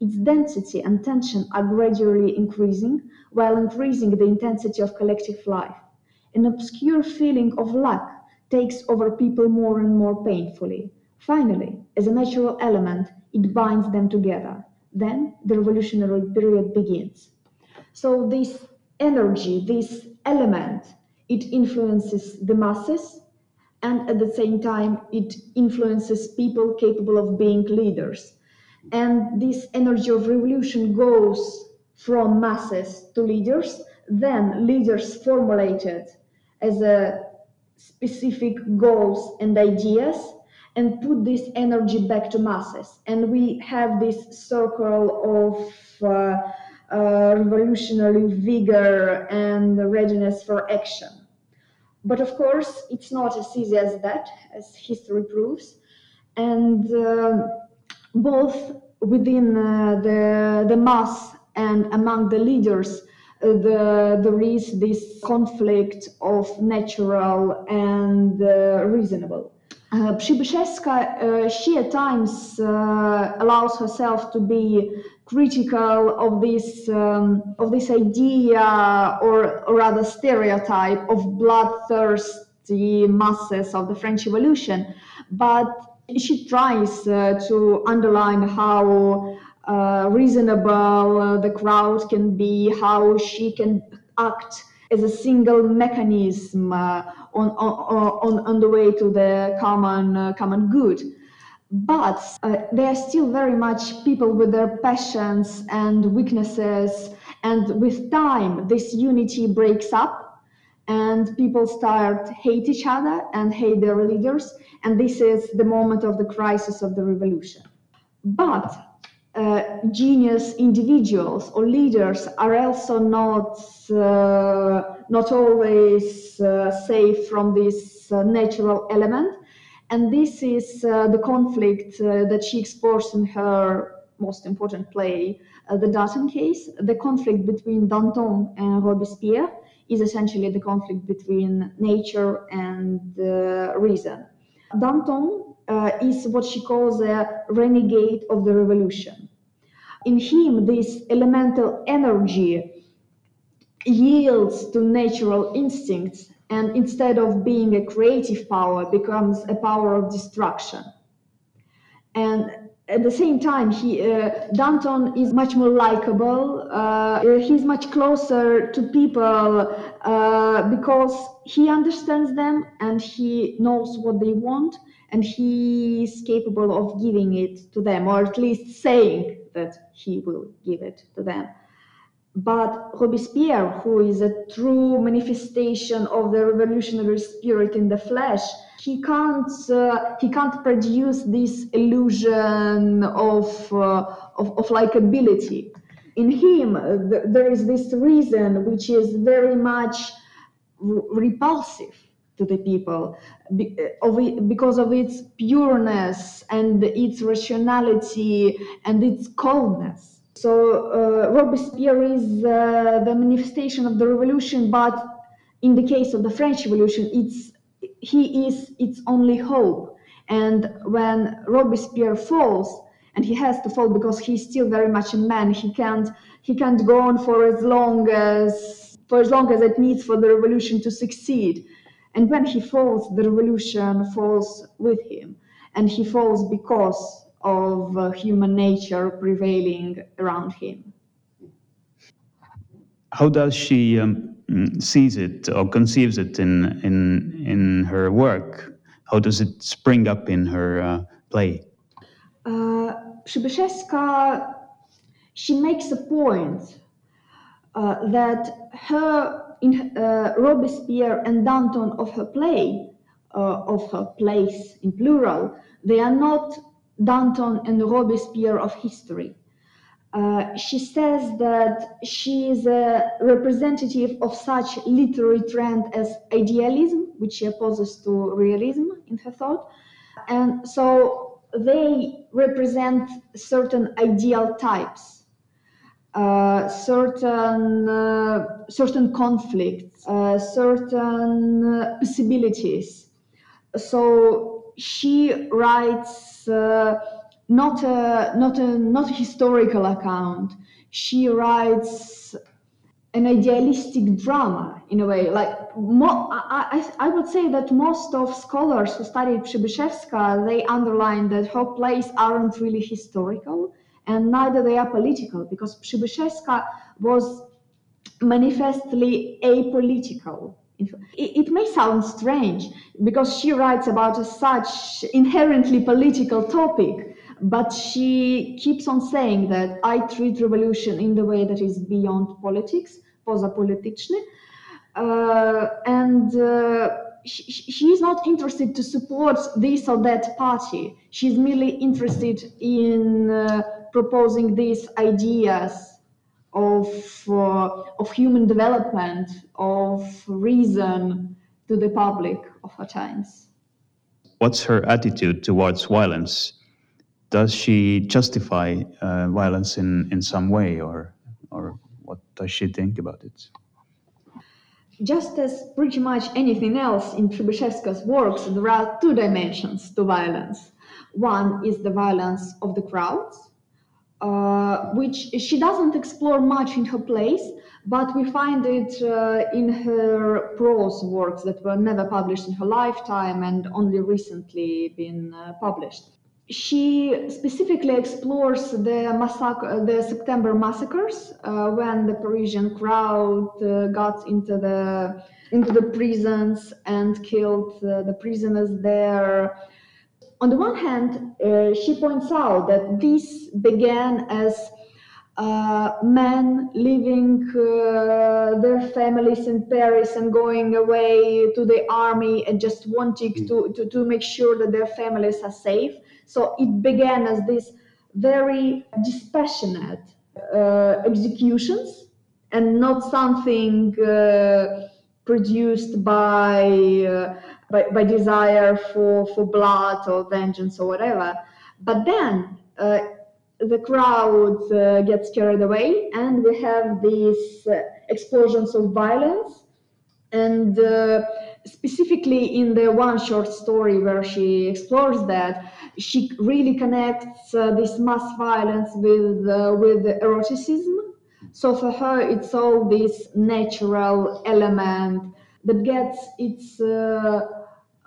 Its density and tension are gradually increasing, while increasing the intensity of collective life. An obscure feeling of lack takes over people more and more painfully. Finally, as a natural element, it binds them together. Then the revolutionary period begins. So this energy, this element, it influences the masses and at the same time it influences people capable of being leaders. And this energy of revolution goes from masses to leaders, then leaders formulated as a specific goals and ideas and put this energy back to masses. And we have this circle of uh, uh, revolutionary vigor and readiness for action. But of course, it's not as easy as that, as history proves. And uh, both within uh, the, the mass and among the leaders, uh, the, there is this conflict of natural and uh, reasonable. Uh, uh, she at times uh, allows herself to be critical of this um, of this idea or, or rather stereotype of bloodthirsty masses of the French Revolution, but she tries uh, to underline how uh, reasonable the crowd can be, how she can act as a single mechanism uh, on, on, on, on the way to the common, uh, common good. But uh, they are still very much people with their passions and weaknesses. And with time, this unity breaks up and people start hate each other and hate their leaders. And this is the moment of the crisis of the revolution. But uh, genius individuals or leaders are also not uh, not always uh, safe from this uh, natural element. And this is uh, the conflict uh, that she explores in her most important play the Danton case. The conflict between Danton and Robespierre is essentially the conflict between nature and reason. Danton uh, is what she calls a renegade of the revolution. In him, this elemental energy yields to natural instincts and instead of being a creative power becomes a power of destruction and at the same time he uh, danton is much more likable uh, he's much closer to people uh, because he understands them and he knows what they want and he is capable of giving it to them or at least saying that he will give it to them but Robespierre, who is a true manifestation of the revolutionary spirit in the flesh, he can't uh, he can't produce this illusion of uh, of, of likability. In him, th- there is this reason which is very much r- repulsive to the people uh, because of its pureness and its rationality and its coldness so uh, Robespierre is uh, the manifestation of the revolution, but in the case of the French Revolution, it's he is its only hope. And when Robespierre falls, and he has to fall because he's still very much a man, he can't he can't go on for as long as for as long as it needs for the revolution to succeed. And when he falls, the revolution falls with him, and he falls because of uh, human nature prevailing around him. How does she um, mm, sees it or conceives it in in in her work? How does it spring up in her uh, play? Uh, Przybyszewska, she makes a point uh, that her in uh, Robespierre and Danton of her play, uh, of her plays in plural, they are not Danton and Robespierre of history. Uh, she says that she is a representative of such literary trend as idealism, which she opposes to realism in her thought. And so they represent certain ideal types, uh, certain, uh, certain conflicts, uh, certain possibilities. So she writes uh, not a not a not a historical account. She writes an idealistic drama in a way. Like I, I, I would say that most of scholars who studied Przybyszewska they underline that her plays aren't really historical and neither they are political because Przybyszewska was manifestly apolitical it, may sound strange because she writes about a such inherently political topic, but she keeps on saying that I treat revolution in the way that is beyond politics, poza polityczny, uh, and uh, she, is not interested to support this or that party. She's merely interested in uh, proposing these ideas of uh, of human development, of reason to the public of her times. What's her attitude towards violence? Does she justify uh, violence in, in some way, or or what does she think about it? Just as pretty much anything else in Przybyszewska's works, there are two dimensions to violence. One is the violence of the crowds, uh, which she doesn't explore much in her plays, but we find it uh, in her prose works that were never published in her lifetime and only recently been uh, published she specifically explores the massacre, the September massacres, uh, when the Parisian crowd uh, got into the into the prisons and killed uh, the prisoners there. On the one hand, uh, she points out that this began as uh, men leaving uh, their families in Paris and going away to the army and just wanting to, to, to make sure that their families are safe. So it began as this very dispassionate uh, executions and not something uh, produced by, uh, by, by desire for for blood or vengeance or whatever. But then uh, the crowd uh, gets carried away, and we have these uh, explosions of violence and specifically in the one short story where she explores that she really connects uh, this mass violence with uh, with eroticism so for her it's all this natural element that gets its uh,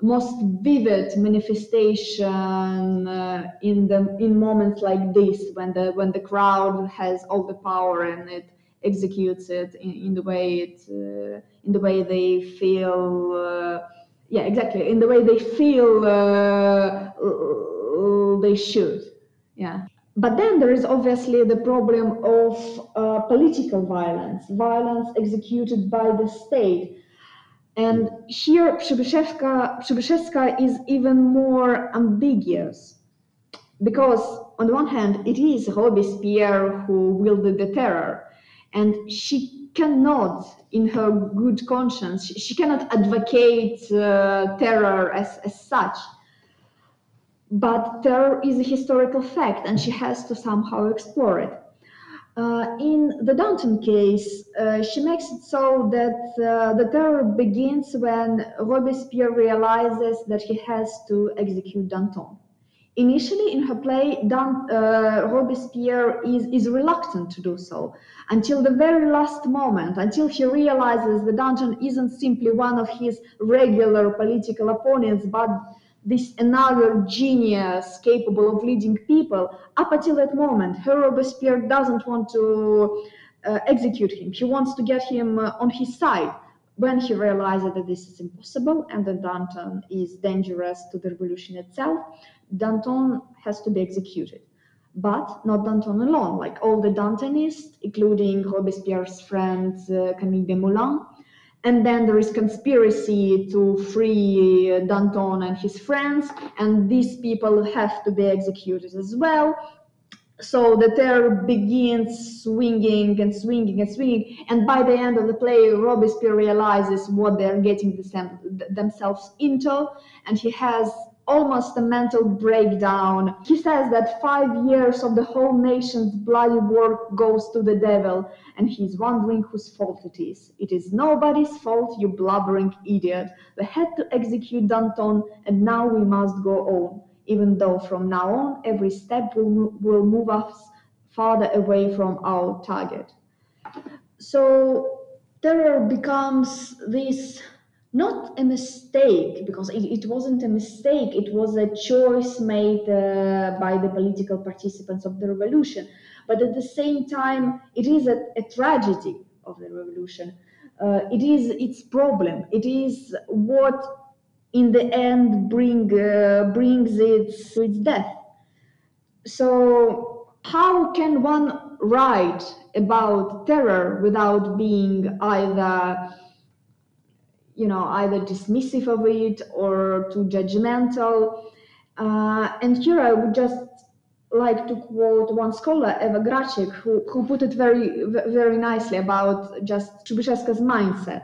most vivid manifestation uh, in the in moments like this when the when the crowd has all the power and it executes it in, in the way it uh, in the way they feel uh, yeah exactly in the way they feel uh, they should yeah. But then there is obviously the problem of uh, political violence violence executed by the state and here Przybyszewska is even more ambiguous. Because on the one hand it is Robespierre who wielded the terror. And she cannot in her good conscience she cannot advocate uh, terror as, as such. But terror is a historical fact and she has to somehow explore it in the Danton case, uh, she makes it so that uh, the terror begins when Robespierre realizes that he has to execute Danton. Initially, in her play, Dan, uh, Robespierre is, is reluctant to do so until the very last moment, until he realizes that Danton isn't simply one of his regular political opponents, but this another genius capable of leading people. Up until that moment, her Robespierre doesn't want to uh, execute him. He wants to get him uh, on his side. When he realizes that this is impossible and that Danton is dangerous to the revolution itself, Danton has to be executed. But not Danton alone, like all the Dantonists, including Robespierre's friend uh, Camille Desmoulins. And then there is conspiracy to free uh, Danton and his friends, and these people have to be executed as well. So the terror begins swinging and swinging and swinging, and by the end of the play, Robespierre realizes what they're getting themselves into, and he has almost a mental breakdown. He says that five years of the whole nation's bloody work goes to the devil, and he's wondering whose fault it is. It is nobody's fault, you blubbering idiot. We had to execute Danton, and now we must go on, even though from now on every step will, will move us farther away from our target. So terror becomes this not a mistake because it, it, wasn't a mistake. It was a choice made uh, by the political participants of the revolution. But at the same time it is a, a tragedy of the revolution. Uh, it is its problem. It is what in the end bring uh, brings it to its death. So, how can one write about terror without being either you know either dismissive of it or too judgmental uh, and here i would just like to quote one scholar eva Graczyk who, who put it very very nicely about just Przybyszewska's mindset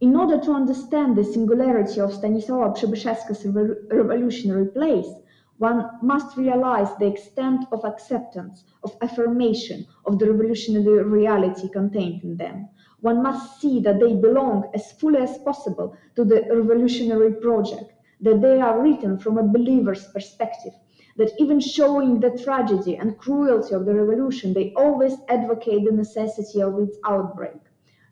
in order to understand the singularity of Stanisława Przybyszewska's revolutionary place one must realize the extent of acceptance, of affirmation of the revolutionary reality contained in them. One must see that they belong as fully as possible to the revolutionary project, that they are written from a believer's perspective, that even showing the tragedy and cruelty of the revolution, they always advocate the necessity of its outbreak.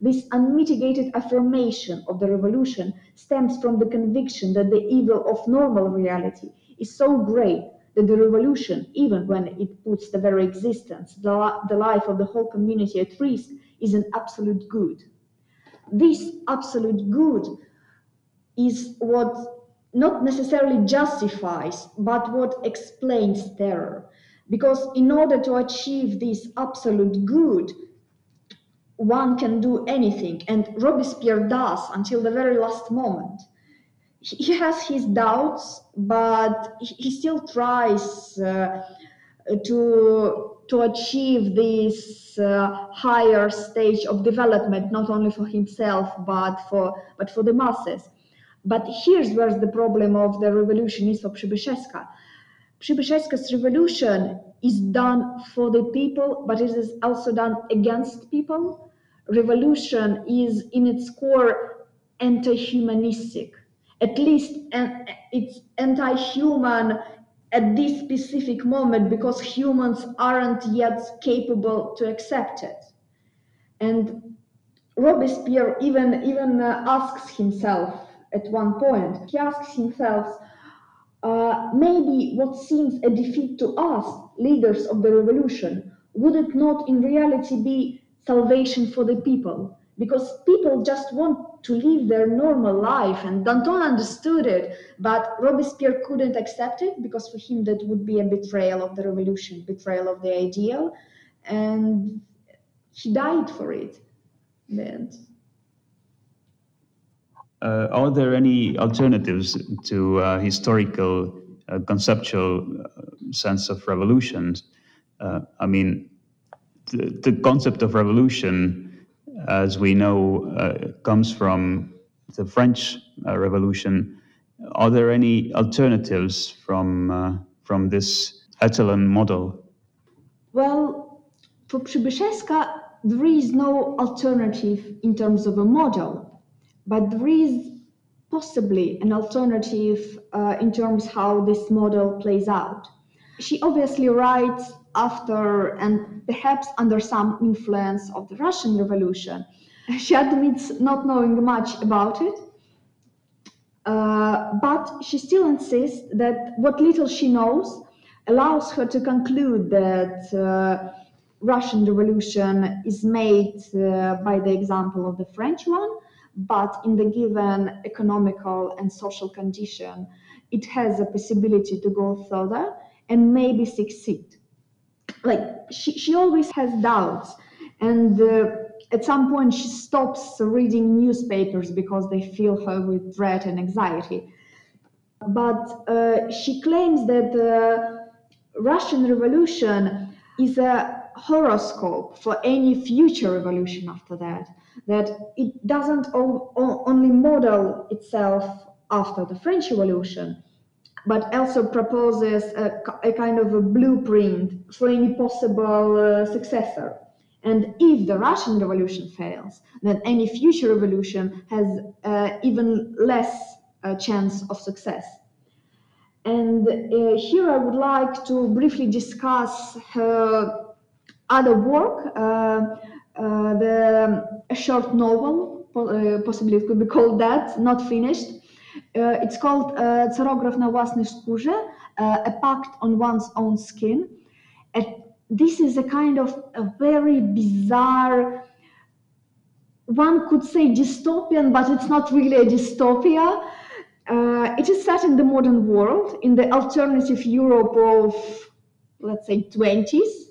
This unmitigated affirmation of the revolution stems from the conviction that the evil of normal reality is so great that the revolution, even when it puts the very existence, the, life of the whole community at risk, is an absolute good. This absolute good is what not necessarily justifies, but what explains terror. Because in order to achieve this absolute good, one can do anything, and Robespierre does until the very last moment he has his doubts, but he still tries uh, to to achieve this uh, higher stage of development, not only for himself but for but for the masses. But here's where the problem of the revolution is for Przybyszewska. Przybyszewska's revolution is done for the people, but it is also done against people. Revolution is in its core anti-humanistic at least it's anti-human at this specific moment because humans aren't yet capable to accept it. And robespierre even even uh, asks himself at one point he asks himself uh, maybe what seems a defeat to us leaders of the revolution would it not in reality be salvation for the people because people just want to live their normal life and Danton understood it but Robespierre couldn't accept it because for him that would be a betrayal of the revolution betrayal of the ideal and he died for it and uh, are there any alternatives to uh, historical uh, conceptual uh, sense of revolution? Uh, i mean the, the concept of revolution as we know, uh, comes from the French uh, Revolution. Are there any alternatives from uh, from this echelon model? Well, for Przybyszewska, there is no alternative in terms of a model, but there is possibly an alternative uh, in terms how this model plays out. She obviously writes after and perhaps under some influence of the Russian Revolution. She admits not knowing much about it, uh, but she still insists that what little she knows allows her to conclude that uh, Russian Revolution is made uh, by the example of the French one, but in the given economical and social condition, it has a possibility to go further and maybe succeed like she, she always has doubts. And uh, at some point she stops reading newspapers because they fill her with dread and anxiety. But uh, she claims that the russian revolution is a horoscope for any future revolution after that that it doesn't only model itself after the french revolution but also proposes a, a kind of a blueprint for any possible uh, successor. And if the Russian Revolution fails, then any future revolution has uh, even less uh, chance of success. And uh, here I would like to briefly discuss her other work, uh, uh, the a short novel, possibly it could be called that, not finished, uh, it's called uh, na własnej skórze, uh, a pact on one's own skin. And this is a kind of a very bizarre, one could say dystopian, but it's not really a dystopia. Uh, it is set in the modern world, in the alternative Europe of let's say, 20s.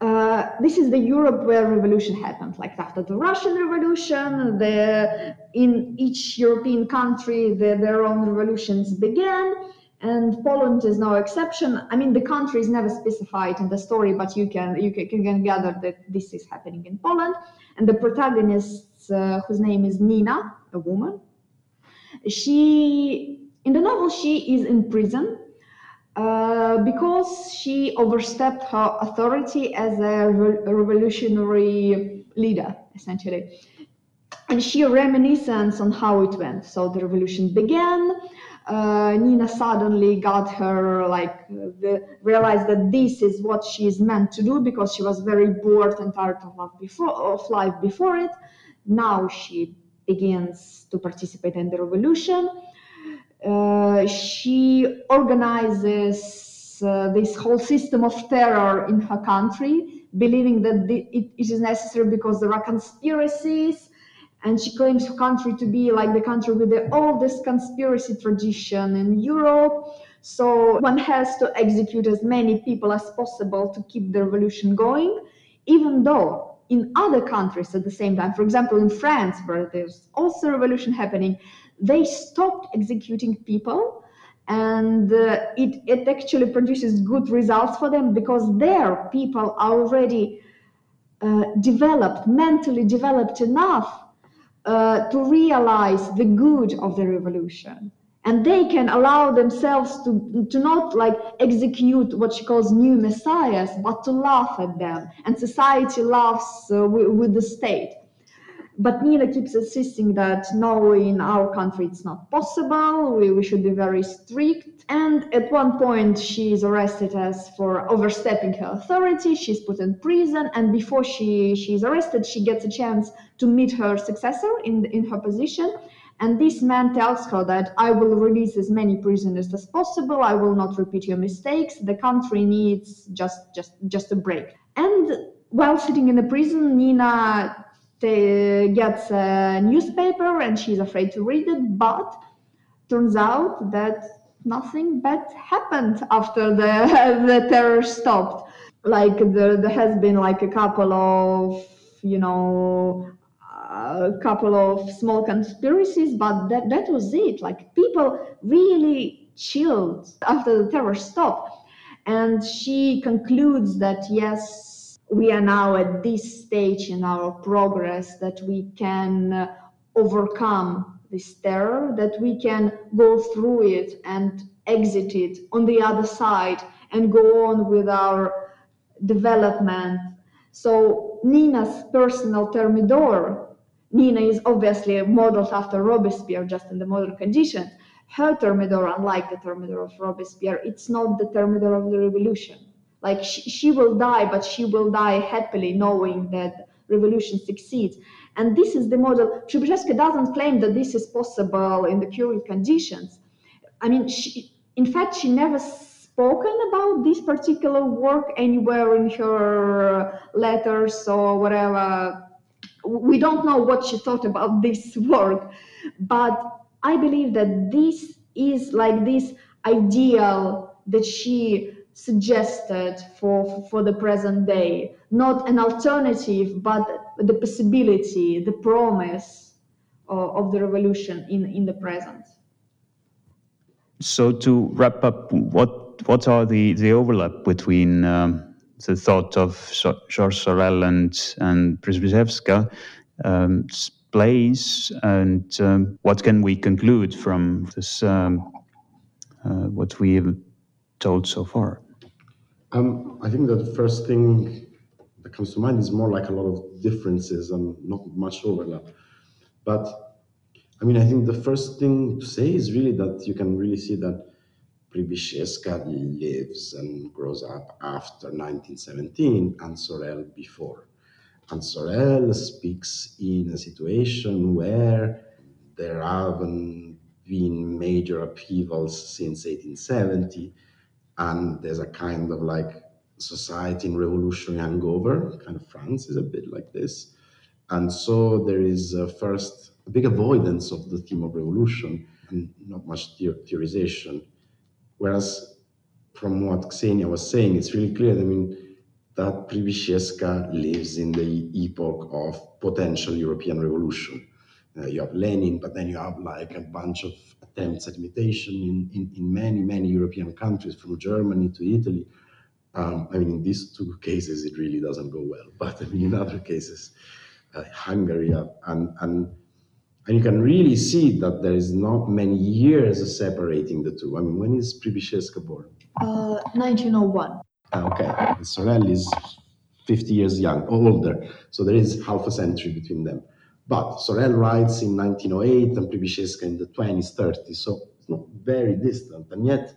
Uh, this is the Europe where revolution happened. Like after the Russian Revolution, the, in each European country, the, their own revolutions began, and Poland is no exception. I mean, the country is never specified in the story, but you can you can, can gather that this is happening in Poland. And the protagonist, uh, whose name is Nina, a woman, she in the novel she is in prison uh, because she overstepped her authority as a re- revolutionary leader, essentially. And she reminisces on how it went. So the revolution began. Uh, Nina suddenly got her like the, realized that this is what she is meant to do because she was very bored and tired of life before of life before it. Now she begins to participate in the revolution she organizes uh, this whole system of terror in her country, believing that the, it, it is necessary because there are conspiracies. And she claims her country to be like the country with the oldest conspiracy tradition in Europe. So one has to execute as many people as possible to keep the revolution going, even though in other countries at the same time, for example, in France, where there's also revolution happening, they stopped executing people and uh, it, it actually produces good results for them because their people are already uh, developed, mentally developed enough uh, to realize the good of the revolution. And they can allow themselves to, to not like execute what she calls new messiahs, but to laugh at them. And society laughs uh, with, with the state. But Nina keeps insisting that no, in our country it's not possible. We, we should be very strict. And at one point, she is arrested as for overstepping her authority. She's put in prison, and before she she is arrested, she gets a chance to meet her successor in in her position. And this man tells her that I will release as many prisoners as possible. I will not repeat your mistakes. The country needs just just just a break. And while sitting in the prison, Nina gets a newspaper and she's afraid to read it, but turns out that nothing bad happened after the, the terror stopped. Like there, there has been like a couple of, you know, a couple of small conspiracies, but that, that was it. Like people really chilled after the terror stopped. And she concludes that yes, we are now at this stage in our progress that we can uh, overcome this terror, that we can go through it and exit it on the other side and go on with our development. So Nina's personal thermidor, Nina is obviously modeled after Robespierre just in the modern conditions. Her thermidor, unlike the thermidor of Robespierre, it's not the thermidor of the revolution like she, she will die, but she will die happily knowing that revolution succeeds. And this is the model. Przybyszewska doesn't claim that this is possible in the current conditions. I mean, she, in fact, she never spoken about this particular work anywhere in her letters or whatever. We don't know what she thought about this work, but I believe that this is like this ideal that she suggested for, for the present day, not an alternative, but the possibility, the promise of, of the revolution in, in the present. So to wrap up, what what are the, the overlap between um, the thought of Georges Sorel and and Przybyszewska um, plays, and um, what can we conclude from this? Um, uh, what we have told so far. Um, I think that the first thing that comes to mind is more like a lot of differences and not much overlap. But I mean, I think the first thing to say is really that you can really see that Przybyszewska lives and grows up after 1917 and Sorel before. And Sorel speaks in a situation where there haven't been major upheavals since 1870 and there's a kind of like society in revolutionary hangover. Kind of France is a bit like this, and so there is a first a big avoidance of the theme of revolution and not much theorization. Whereas from what Xenia was saying, it's really clear. I mean, that Przybyszewska lives in the epoch of potential European revolution. Uh, you have Lenin, but then you have like a bunch of attempts at imitation in, in, in many, many European countries, from Germany to Italy. Um, I mean, in these two cases, it really doesn't go well. But I mean, in other cases, uh, Hungary, uh, and, and and you can really see that there is not many years separating the two. I mean, when is Przybyszewska born? Uh, 1901. Ah, okay, Sorel is 50 years young, older, so there is half a century between them. But Sorel writes in 1908 and Przybyszewska in the 20s, 30s, so it's not very distant. And yet,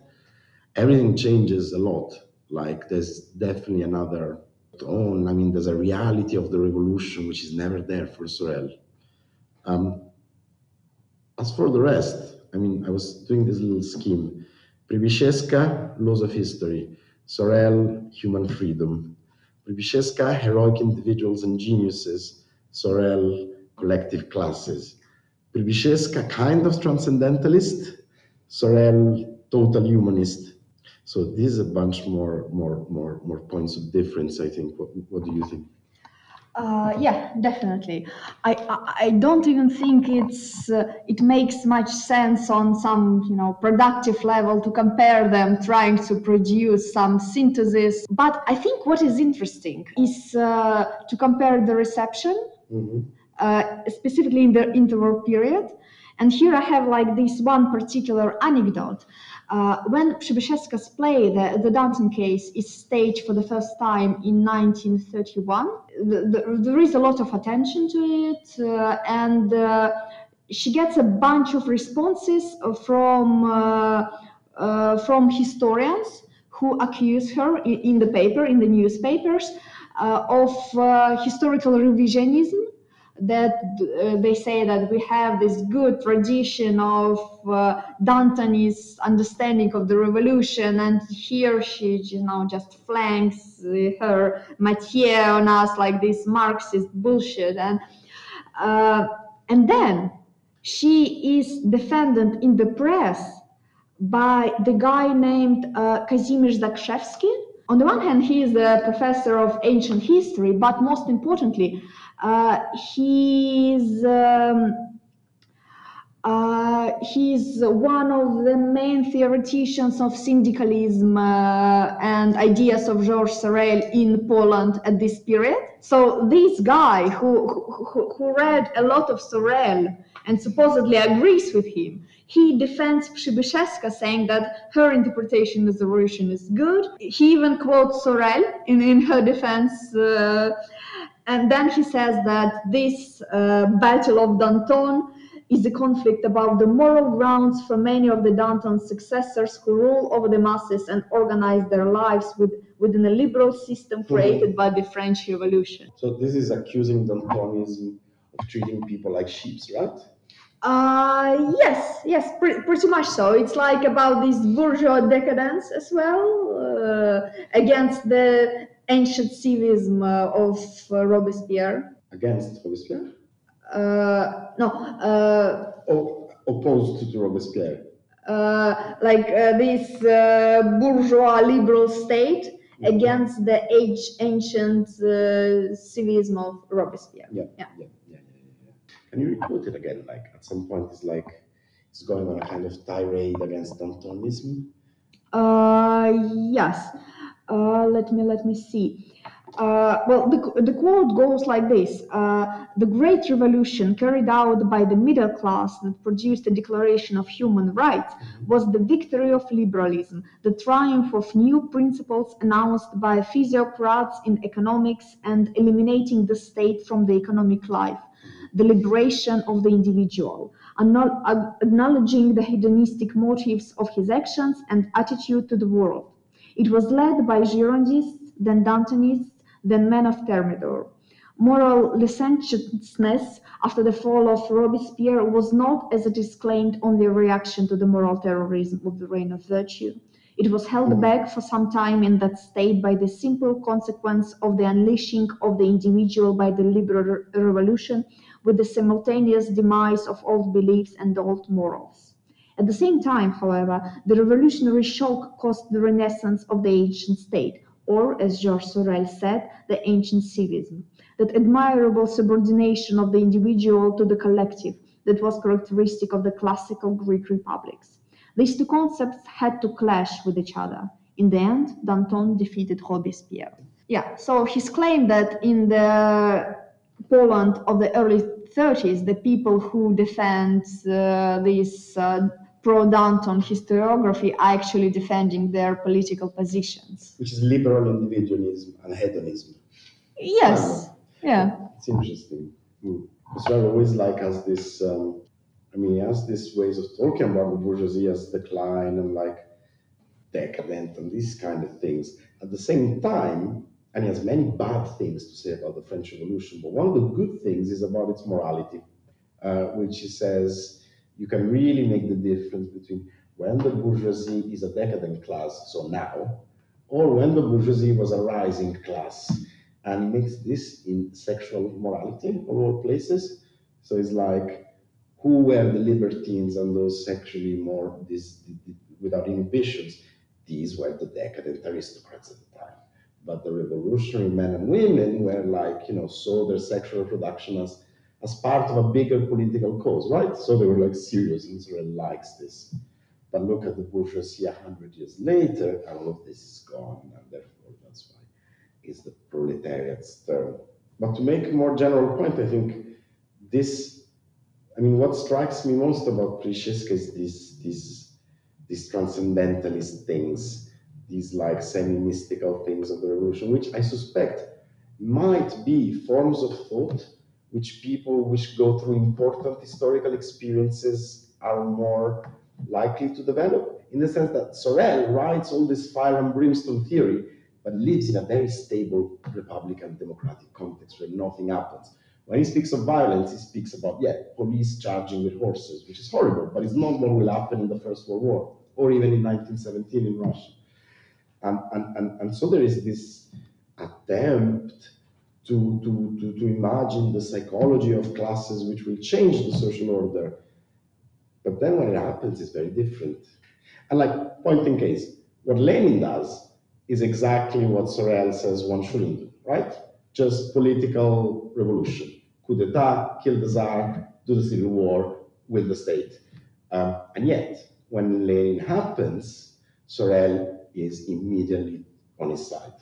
everything changes a lot. Like, there's definitely another tone. I mean, there's a reality of the revolution which is never there for Sorel. Um, as for the rest, I mean, I was doing this little scheme. Przybyszewska, laws of history. Sorel, human freedom. Przybyszewska, heroic individuals and geniuses. Sorel, collective classes. Przybyszewska, kind of transcendentalist. Sorel, total humanist. So these is a bunch more, more, more, more points of difference. I think. What, what do you think? Uh, yeah, definitely. I, I, I don't even think it's uh, it makes much sense on some you know productive level to compare them, trying to produce some synthesis. But I think what is interesting is uh, to compare the reception, Mm-hmm. Uh, specifically in the interwar period. And here I have like this one particular anecdote. Uh, when Przybyszewska's play, the, the Danton case, is staged for the first time in 1931, the, the, there is a lot of attention to it, uh, and uh, she gets a bunch of responses from uh, uh, from historians who accuse her in, in the paper, in the newspapers, of historical revisionism that uh, they say that we have this good tradition of uh, Danton's understanding of the revolution, and here she, you know, just flanks uh, her métier on us like this Marxist bullshit, and uh, and then she is defended in the press by the guy named uh, Kazimierz Zakrzewski. On the one hand, he is a professor of ancient history, but most importantly, he's um, uh, he's one of the main theoreticians of syndicalism uh, and ideas of Georges Sorel in Poland at this period. So this guy who, who, who read a lot of Sorel and supposedly agrees with him, he defends Przybyszewska saying that her interpretation of the revolution is good. He even quotes Sorel in, in her defense uh, and then he says that this uh, Battle of Danton is a conflict about the moral grounds for many of the Danton's successors who rule over the masses and organize their lives with, within a liberal system created by the French Revolution. So this is accusing Dantonism of treating people like sheep, right? Uh, yes, yes, pre- pretty much so. It's like about this bourgeois decadence as well uh, against the ancient civism uh, of uh, Robespierre. Against Robespierre? Uh, no, uh, Or opposed to Robespierre? uh, like this uh, bourgeois liberal state against the age ancient uh, civism of Robespierre. Yeah. Yeah. yeah, yeah, yeah, yeah. Can you repeat it again? Like at some point, it's like it's going on a kind of tirade against Dantonism. Uh, yes. Uh, let me let me see. Uh, well, the, the quote goes like this uh, The great revolution carried out by the middle class that produced a declaration of human rights was the victory of liberalism, the triumph of new principles announced by physiocrats in economics and eliminating the state from the economic life, the liberation of the individual, acknowledging the hedonistic motives of his actions and attitude to the world. It was led by Girondists, then Dantonists, then men of Thermidor. Moral licentiousness after the fall of Robespierre was not, as it is claimed, only a reaction to the moral terrorism of the reign of virtue. It was held mm. back for some time in that state by the simple consequence of the unleashing of the individual by the liberal revolution with the simultaneous demise of old beliefs and old morals. At the same time, however, the revolutionary shock caused the renaissance of the ancient state, or, as Georges Sorel said, the ancient civism, that admirable subordination of the individual to the collective that was characteristic of the classical Greek republics. These two concepts had to clash with each other. In the end, Danton defeated Robespierre. Yeah, so his claim that in the Poland of the early 30s, the people who defend uh, this uh, pro Danton historiography are actually defending their political positions. Which is liberal individualism and hedonism. Yes, yeah. It's interesting. Mm. Sorel always like has this, um, I mean, he has these ways of talking about the bourgeoisie as decline and like decadent and these kind of things. At the same time, and he has many bad things to say about the French Revolution, but one of the good things is about its morality, uh, which he says you can really make the difference between when the bourgeoisie is a decadent class, so now, or when the bourgeoisie was a rising class. And makes this in sexual morality of all places. So it's like, who were the libertines and those sexually more this, without inhibitions? These were the decadent aristocrats at the time. But the revolutionary men and women were like, you know, saw their sexual reproduction as, as part of a bigger political cause, right? So they were like serious Sorel likes this. But look at the bourgeoisie a hundred years later, and all of this is gone, and therefore that's why it's the proletariat's turn. But to make a more general point, I think this, I mean, what strikes me most about Przybyszewska is these, these, these transcendentalist things these like semi-mystical things of the revolution, which I suspect might be forms of thought which people which go through important historical experiences are more likely to develop. In the sense that Sorel writes all this fire and brimstone theory, but lives in a very stable republican democratic context where nothing happens. When he speaks of violence, he speaks about, yeah, police charging with horses, which is horrible, but it's not what will happen in the First World War or even in 1917 in Russia. And, and, and, and so there is this attempt to, to, to, to imagine the psychology of classes which will change the social order. But then when it happens, it's very different. And like point in case, what Lenin does is exactly what Sorel says one shouldn't do, right? Just political revolution. Coup d'etat, kill the Tsar, do the civil war with the state. Um, and yet, when Lenin happens, Sorel is immediately on his side,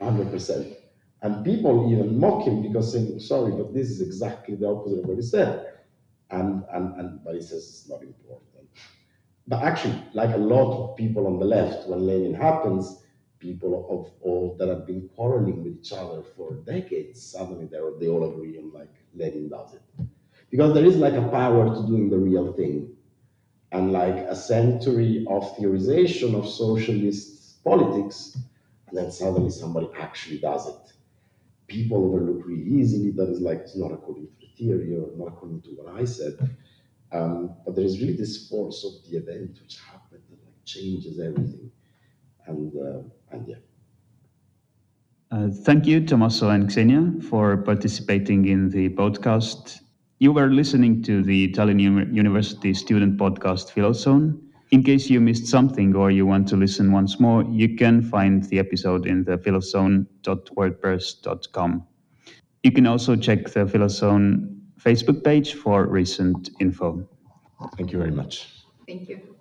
100%. And people even mock him because saying, sorry, but this is exactly the opposite of what he said. And, and, and but he says it's not important. But actually, like a lot of people on the left, when Lenin happens, people of all that have been quarreling with each other for decades, suddenly they they all agree on like Lenin does it. Because there is like a power to doing the real thing. And like a century of theorization of socialist politics, and then suddenly somebody actually does it. People overlook really easily that is like it's not according to the theory or not according to what I said. Um, but there is really this force of the event which happened that like changes everything. And uh, and yeah. Uh, thank you, Tommaso and Xenia, for participating in the podcast. You were listening to the Tallinn University student podcast Philozone. In case you missed something or you want to listen once more, you can find the episode in the philozone.wordpress.com. You can also check the Philozone Facebook page for recent info. Thank you very much. Thank you.